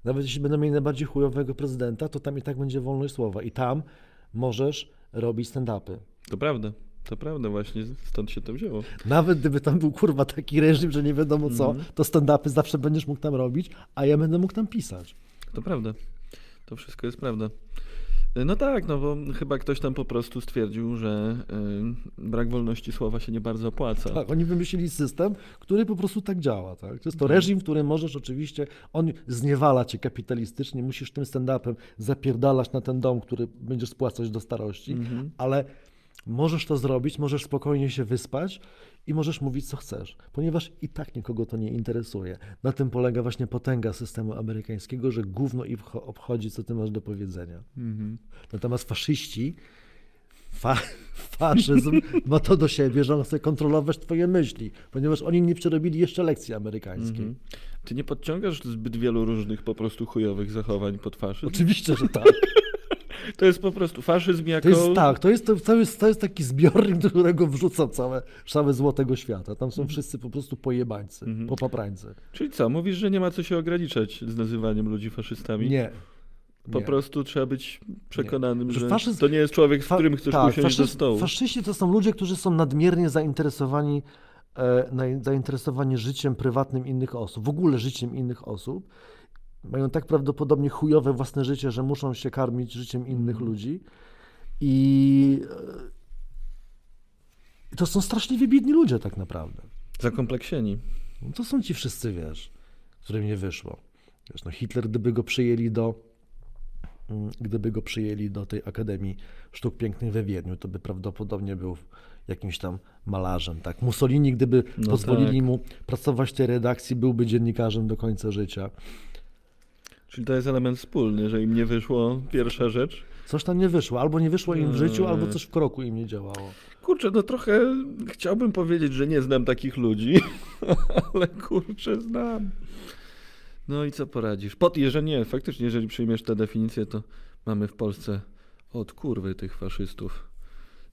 Nawet jeśli będą mieli najbardziej chujowego prezydenta, to tam i tak będzie wolność słowa i tam możesz robić stand-upy. To prawda, to prawda, właśnie stąd się to wzięło. Nawet gdyby tam był kurwa taki reżim, że nie wiadomo co, Mhm. to stand-upy zawsze będziesz mógł tam robić, a ja będę mógł tam pisać. To prawda. To wszystko jest prawda. No tak, no bo chyba ktoś tam po prostu stwierdził, że y, brak wolności słowa się nie bardzo opłaca. Tak, oni wymyślili system, który po prostu tak działa. Tak? To jest to Mhm. reżim, w którym możesz oczywiście, on zniewala cię kapitalistycznie, musisz tym stand-upem zapierdalać na ten dom, który będziesz spłacać do starości, Mhm. ale możesz to zrobić, możesz spokojnie się wyspać i możesz mówić co chcesz, ponieważ i tak nikogo to nie interesuje. Na tym polega właśnie potęga systemu amerykańskiego, że gówno ich obcho- obchodzi, co ty masz do powiedzenia. Mhm. Natomiast faszyści, fa, faszyzm ma to do siebie, że on chce kontrolować twoje myśli, ponieważ oni nie przerobili jeszcze lekcji amerykańskiej. Mhm. Ty nie podciągasz zbyt wielu różnych po prostu chujowych zachowań pod faszyzm? Oczywiście, że tak. To jest po prostu faszyzm jako... To jest tak, to jest, to, jest, to jest taki zbiornik, do którego wrzucam całe, całe złotego świata. Tam są wszyscy po prostu pojebańcy, Mhm. popaprańcy. Czyli co, mówisz, że nie ma co się ograniczać z nazywaniem ludzi faszystami? Nie. Po nie. prostu trzeba być przekonanym, Że że faszyzm- to nie jest człowiek, z którym chcesz tak, usiąść do faszyz- stołu. Faszyści to są ludzie, którzy są nadmiernie zainteresowani, e, zainteresowani życiem prywatnym innych osób, w ogóle życiem innych osób. Mają tak prawdopodobnie chujowe własne życie, że muszą się karmić życiem innych Mhm. ludzi. I e, to są straszliwie biedni ludzie tak naprawdę. Zakompleksieni. No to są ci wszyscy, wiesz, którym nie wyszło. Wiesz, no Hitler, gdyby go przyjęli do, mm, gdyby go przyjęli do tej Akademii Sztuk Pięknych we Wiedniu, to by prawdopodobnie był jakimś tam malarzem, tak? Mussolini, gdyby No pozwolili tak. mu pracować w tej redakcji, byłby dziennikarzem do końca życia. Czyli to jest element wspólny, że im nie wyszło pierwsza rzecz. Coś tam nie wyszło, albo nie wyszło im w życiu, Eee. albo coś w kroku im nie działało. Kurczę, no trochę chciałbym powiedzieć, że nie znam takich ludzi, ale kurczę, znam. No i co poradzisz? Pod, jeżeli nie, faktycznie, jeżeli przyjmiesz tę definicję, to mamy w Polsce od kurwy tych faszystów.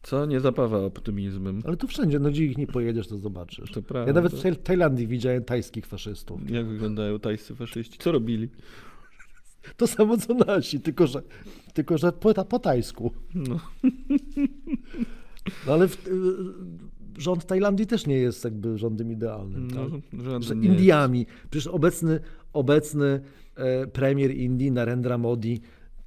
Co nie zapawa optymizmem. Ale tu wszędzie, no gdzie ich nie pojedziesz, to zobaczysz. To prawda. Ja nawet w Taj- Tajlandii widziałem tajskich faszystów. Jak wyglądają tajscy faszyści? Co robili? To samo co nasi, tylko że, tylko, że po, po tajsku. No. No ale w, y, rząd Tajlandii też nie jest jakby rządem idealnym. No, tak? Że Indiami. Przecież obecny, obecny e, premier Indii, Narendra Modi,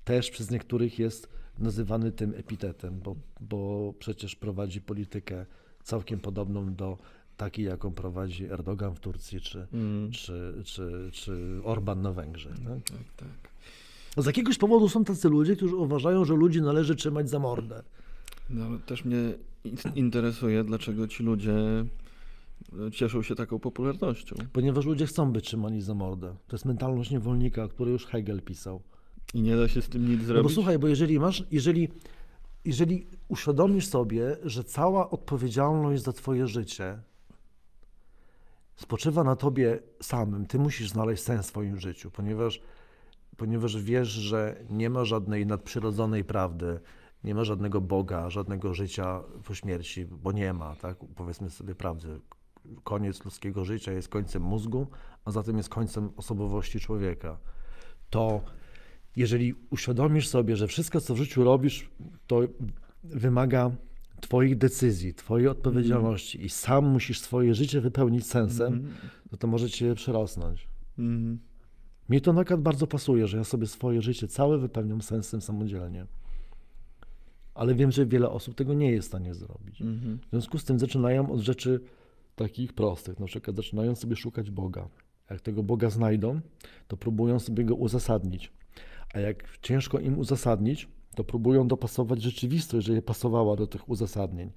też przez niektórych jest nazywany tym epitetem, bo, bo przecież prowadzi politykę całkiem podobną do takiej, jaką prowadzi Erdogan w Turcji, czy, Mm. czy, czy, czy Orban na Węgrzech. Tak? Tak, tak. Z jakiegoś powodu są tacy ludzie, którzy uważają, że ludzi należy trzymać za mordę. No, też mnie in- interesuje, dlaczego ci ludzie e, cieszą się taką popularnością. Ponieważ ludzie chcą być trzymani za mordę. To jest mentalność niewolnika, o której już Hegel pisał. I nie da się z tym nic No zrobić. bo słuchaj, bo jeżeli masz, jeżeli, jeżeli uświadomisz sobie, że cała odpowiedzialność za twoje życie spoczywa na tobie samym, ty musisz znaleźć sens w swoim życiu, ponieważ ponieważ wiesz, że nie ma żadnej nadprzyrodzonej prawdy, nie ma żadnego Boga, żadnego życia po śmierci, bo nie ma, tak? Powiedzmy sobie prawdę. Koniec ludzkiego życia jest końcem mózgu, a zatem jest końcem osobowości człowieka. To jeżeli uświadomisz sobie, że wszystko, co w życiu robisz, to wymaga Twoich decyzji, Twojej odpowiedzialności i sam musisz swoje życie wypełnić sensem, no to może Cię przerosnąć. Mhm. Mi to na przykład bardzo pasuje, że ja sobie swoje życie całe wypełniam sensem samodzielnie. Ale wiem, że wiele osób tego nie jest w stanie zrobić. Mhm. W związku z tym zaczynają od rzeczy takich prostych. Na przykład zaczynają sobie szukać Boga. Jak tego Boga znajdą, to próbują sobie go uzasadnić. A jak ciężko im uzasadnić, to próbują dopasować rzeczywistość, żeby pasowała do tych uzasadnień.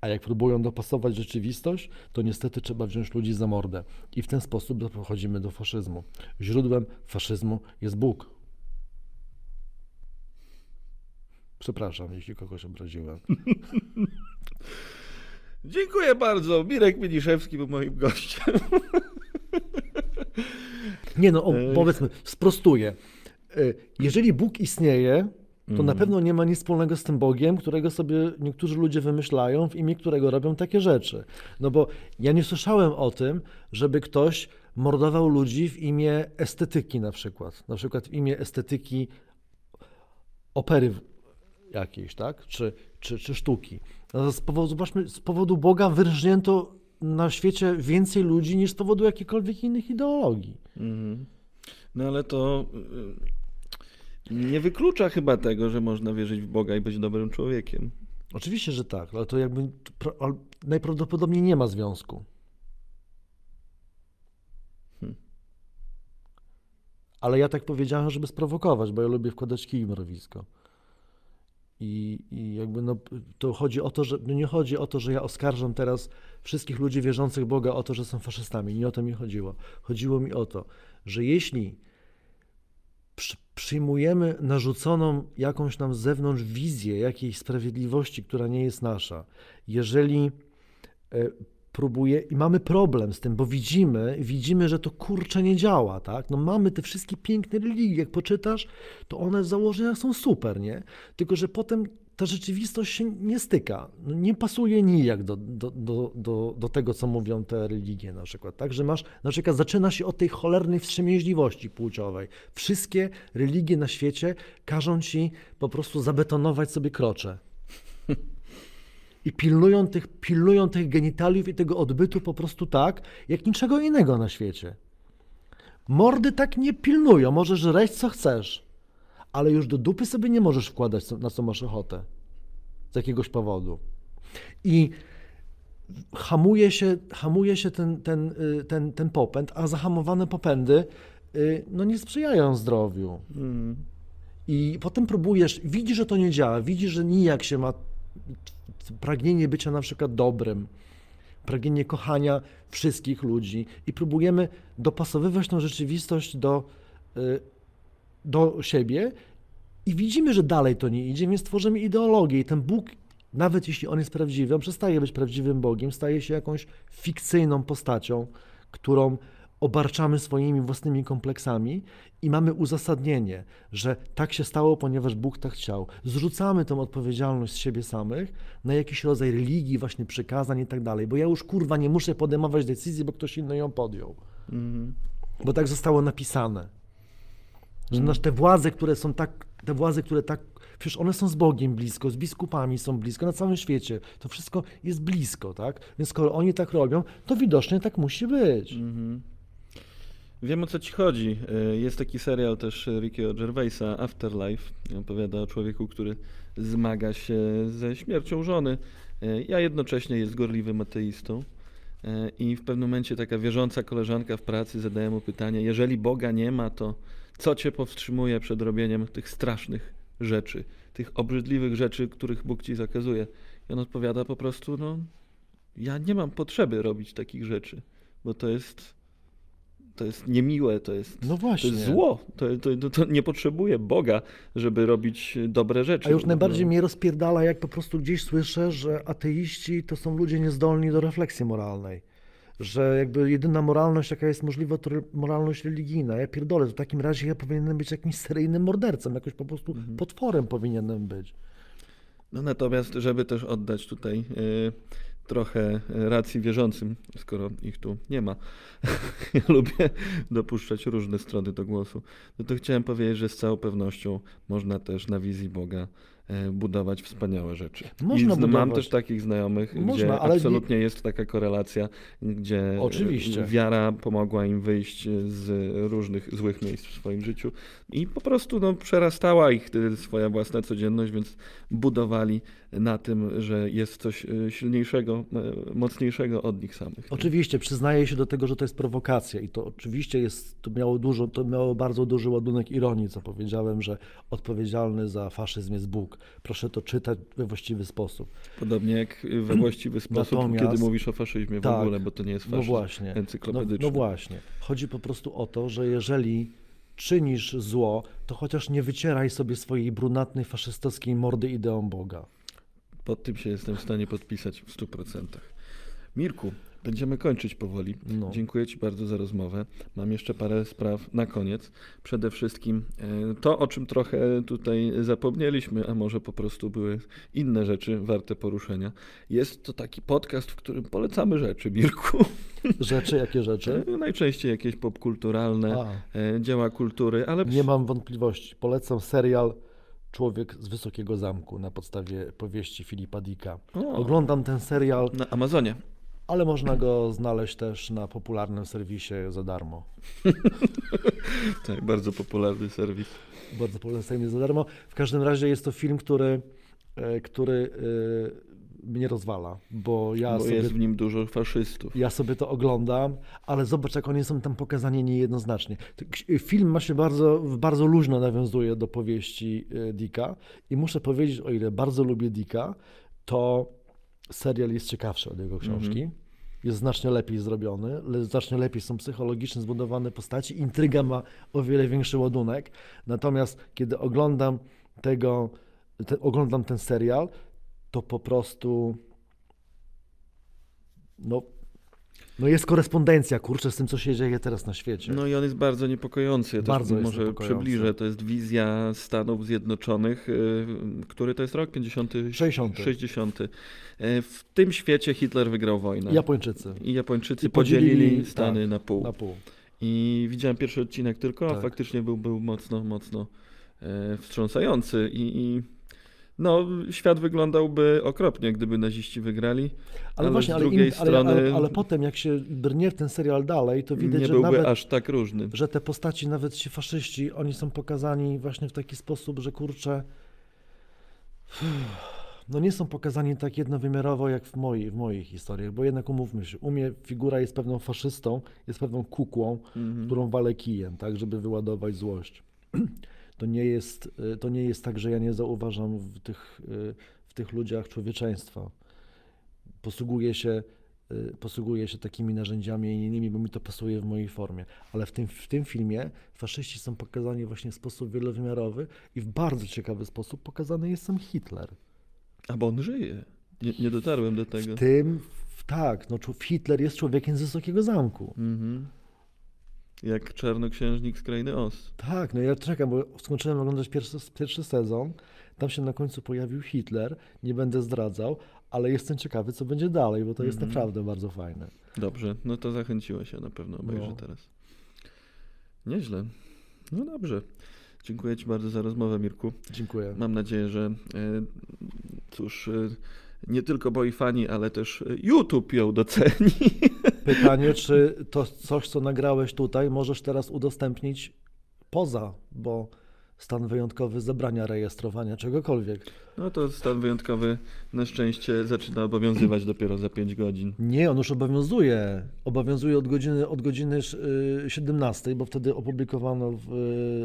A jak próbują dopasować rzeczywistość, to niestety trzeba wziąć ludzi za mordę. I w ten sposób dochodzimy do faszyzmu. Źródłem faszyzmu jest Bóg. Przepraszam, jeśli kogoś obraziłem. Dziękuję bardzo. Mirek Miniszewski był moim gościem. Nie no, o, powiedzmy, sprostuję. Y, Jeżeli Bóg istnieje, to na Mhm. pewno nie ma nic wspólnego z tym Bogiem, którego sobie niektórzy ludzie wymyślają, w imię którego robią takie rzeczy. No bo ja nie słyszałem o tym, żeby ktoś mordował ludzi w imię estetyki na przykład. Na przykład w imię estetyki opery jakiejś, tak? Czy, czy, czy sztuki. No z powodu, zobaczmy, z powodu Boga wyrżnięto na świecie więcej ludzi niż z powodu jakichkolwiek innych ideologii. Mhm. No ale to y, nie wyklucza chyba tego, że można wierzyć w Boga i być dobrym człowiekiem. Oczywiście, że tak, ale to jakby ale najprawdopodobniej nie ma związku. Hmm. Ale ja tak powiedziałem, żeby sprowokować, bo ja lubię wkładać kij w mrowisko. I, I jakby no, to chodzi o to, że no nie chodzi o to, że ja oskarżam teraz wszystkich ludzi wierzących Boga o to, że są faszystami. Nie o to mi chodziło. Chodziło mi o to, że jeśli przyjmujemy narzuconą jakąś nam z zewnątrz wizję jakiejś sprawiedliwości, która nie jest nasza, jeżeli e, próbuje i mamy problem z tym, bo widzimy, widzimy, że to kurczę nie działa, tak? No mamy te wszystkie piękne religie, jak poczytasz, to one w założeniach są super, nie? Tylko, że potem ta rzeczywistość się nie styka, no nie pasuje nijak do, do, do, do, do tego, co mówią te religie na przykład, tak? Że masz, na przykład zaczyna się od tej cholernej wstrzemięźliwości płciowej. Wszystkie religie na świecie każą ci po prostu zabetonować sobie krocze i pilnują tych, pilnują tych genitaliów i tego odbytu po prostu tak, jak niczego innego na świecie. Mordy tak nie pilnują, możesz żreć co chcesz, ale już do dupy sobie nie możesz wkładać, na co masz ochotę. Z jakiegoś powodu. I hamuje się, hamuje się ten, ten, y, ten, ten popęd, a zahamowane popędy y, no nie sprzyjają zdrowiu. Mhm. I potem próbujesz, widzisz, że to nie działa, widzisz, że nijak się ma pragnienie bycia na przykład dobrym, pragnienie kochania wszystkich ludzi i próbujemy dopasowywać tą rzeczywistość do, y, do siebie i widzimy, że dalej to nie idzie, więc tworzymy ideologię i ten Bóg, nawet jeśli on jest prawdziwy, on przestaje być prawdziwym Bogiem, staje się jakąś fikcyjną postacią, którą obarczamy swoimi własnymi kompleksami i mamy uzasadnienie, że tak się stało, ponieważ Bóg tak chciał. Zrzucamy tą odpowiedzialność z siebie samych na jakiś rodzaj religii, właśnie przykazań i tak dalej, bo ja już kurwa nie muszę podejmować decyzji, bo ktoś inny ją podjął. Mhm. Bo tak zostało napisane. Że nasz te władze, które są tak, te władze, które tak, przecież one są z Bogiem blisko, z biskupami są blisko, na całym świecie. To wszystko jest blisko, tak? Więc skoro oni tak robią, to widocznie tak musi być. Mhm. Wiem o co ci chodzi. E, Jest taki serial też Rickiego Gervaisa, Afterlife. Opowiada o człowieku, który zmaga się ze śmiercią żony. E, Ja jednocześnie jest gorliwym ateistą. E, I w pewnym momencie taka wierząca koleżanka w pracy zadaje mu pytanie: Jeżeli Boga nie ma, to co cię powstrzymuje przed robieniem tych strasznych rzeczy, tych obrzydliwych rzeczy, których Bóg ci zakazuje? I on odpowiada po prostu: No, ja nie mam potrzeby robić takich rzeczy, bo to jest to jest niemiłe, to jest, No to właśnie. jest zło. To, to, to, to nie potrzebuje Boga, żeby robić dobre rzeczy. A już najbardziej No. mnie rozpierdala, jak po prostu gdzieś słyszę, że ateiści to są ludzie niezdolni do refleksji moralnej. Że jakby jedyna moralność, jaka jest możliwa, to moralność religijna. Ja pierdolę, to w takim razie ja powinienem być jakimś seryjnym mordercą, jakoś po prostu Mhm. potworem powinienem być. No natomiast, żeby też oddać tutaj y, trochę racji wierzącym, skoro ich tu nie ma, ja lubię dopuszczać różne strony do głosu, no to chciałem powiedzieć, że z całą pewnością można też na wizji Boga budować wspaniałe rzeczy. Można I zn- mam budować. też takich znajomych, Można, gdzie ale nie- absolutnie jest taka korelacja, gdzie e, Oczywiście. wiara pomogła im wyjść z różnych złych miejsc w swoim życiu i po prostu no, przerastała ich y, swoja własna codzienność, więc budowali na tym, że jest coś y, silniejszego, y, mocniejszego od nich samych. Oczywiście, przyznaję się do tego, że to jest prowokacja i to oczywiście jest, to miało dużo, to miało bardzo duży ładunek ironii, co powiedziałem, że odpowiedzialny za faszyzm jest Bóg. Proszę to czytać we właściwy sposób. Podobnie jak we właściwy sposób, Natomiast- kiedy mówisz o faszyzmie w Tak. ogóle, bo to nie jest No faszyzm właśnie. No, encyklopedyczny. no właśnie. Chodzi po prostu o to, że jeżeli czynisz zło, to chociaż nie wycieraj sobie swojej brunatnej, faszystowskiej mordy ideą Boga. Pod tym się jestem w stanie podpisać w 100%. Mirku, będziemy kończyć powoli. No. Dziękuję Ci bardzo za rozmowę. Mam jeszcze parę spraw na koniec. Przede wszystkim e, to, o czym trochę tutaj zapomnieliśmy, a może po prostu były inne rzeczy warte poruszenia. Jest to taki podcast, w którym polecamy rzeczy, Mirku. Rzeczy, jakie rzeczy? E, Najczęściej jakieś popkulturalne, A, e, dzieła kultury, ale nie mam wątpliwości. Polecam serial Człowiek z Wysokiego Zamku na podstawie powieści Filipa Dicka. O. Oglądam ten serial, na Amazonie. ale można go znaleźć też na popularnym serwisie za darmo. Tak, bardzo popularny serwis. Bardzo popularny serwis za darmo. W każdym razie jest to film, który, e, który e, mnie rozwala, bo ja bo sobie jest w nim dużo faszystów. Ja sobie to oglądam, ale zobacz, jak oni są tam pokazani niejednoznacznie. Film ma się bardzo, bardzo luźno nawiązuje do powieści y, Dicka i muszę powiedzieć, o ile bardzo lubię Dicka, to serial jest ciekawszy od jego książki. Jest znacznie lepiej zrobiony, znacznie lepiej są psychologicznie zbudowane postaci, intryga ma o wiele większy ładunek. Natomiast kiedy oglądam tego, te, oglądam ten serial, to po prostu no, no jest korespondencja, kurczę, z tym, co się dzieje teraz na świecie. No i on jest bardzo niepokojący. Ja Bardzo też może niepokojący. przybliżę. To jest wizja Stanów Zjednoczonych, y, który to jest rok? 50? 60. 60. Y, W tym świecie Hitler wygrał wojnę. Japończycy I Japończycy I podzielili- podzielili Stany tak, na pół. na pół. I widziałem pierwszy odcinek tylko, a Tak. faktycznie był, był mocno, mocno e, wstrząsający. I, I no, świat wyglądałby okropnie, gdyby naziści wygrali. Ale, Ale właśnie, z ale, drugiej ale, strony- ale, ale potem jak się brnie w ten serial dalej, to widać, nie że byłby nawet, aż tak różny. że te postaci, nawet ci faszyści, oni są pokazani właśnie w taki sposób, że kurczę, no nie są pokazani tak jednowymiarowo jak w mojej, w moich historiach, bo jednak umówmy się, u mnie figura jest pewną faszystą, jest pewną kukłą, Mhm. którą walę kijem, tak, żeby wyładować złość. To nie jest, y, to nie jest tak, że ja nie zauważam w tych, y, w tych ludziach człowieczeństwa. Posługuję się, y, posługuję się takimi narzędziami i innymi, bo mi to pasuje w mojej formie. Ale w tym, w tym filmie faszyści są pokazani właśnie w sposób wielowymiarowy i w bardzo ciekawy sposób pokazany jest sam Hitler. A bo on żyje. Nie, nie dotarłem do tego. W tym, w, tak, no, Hitler jest człowiekiem z Wysokiego Zamku. Mhm. Jak czarnoksiężnik z krainy Oz. Tak, no ja czekam, bo skończyłem oglądać pierwszy, pierwszy sezon. Tam się na końcu pojawił Hitler. Nie będę zdradzał, ale jestem ciekawy, co będzie dalej, bo to jest Mhm. naprawdę bardzo fajne. Dobrze, no to zachęciłeś się na pewno obejrzę No. teraz. Nieźle. No dobrze. Dziękuję Ci bardzo za rozmowę, Mirku. Dziękuję. Mam nadzieję, że e, cóż, e, nie tylko moi fani, ale też e, YouTube ją doceni. Pytanie, czy to coś, co nagrałeś tutaj, możesz teraz udostępnić poza, bo stan wyjątkowy zabrania rejestrowania czegokolwiek. No to stan wyjątkowy na szczęście zaczyna obowiązywać dopiero za 5 godzin. Nie, on już obowiązuje. Obowiązuje od godziny, od godziny y, 17, bo wtedy opublikowano w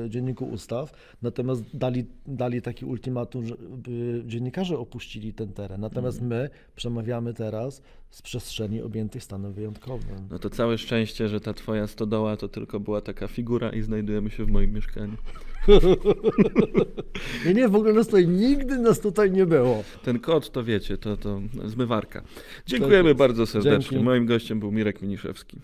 y, Dzienniku Ustaw. Natomiast dali, dali taki ultimatum, że y, dziennikarze opuścili ten teren. Natomiast my przemawiamy teraz z przestrzeni objętych stanem wyjątkowym. No to całe szczęście, że ta twoja stodoła to tylko była taka figura i znajdujemy się w moim mieszkaniu. nie, nie, w ogóle nas tutaj nigdy nas tutaj nie było. Ten kod to wiecie, to, to zmywarka. Dziękujemy bardzo serdecznie. Dzięki. Moim gościem był Mirek Miniszewski.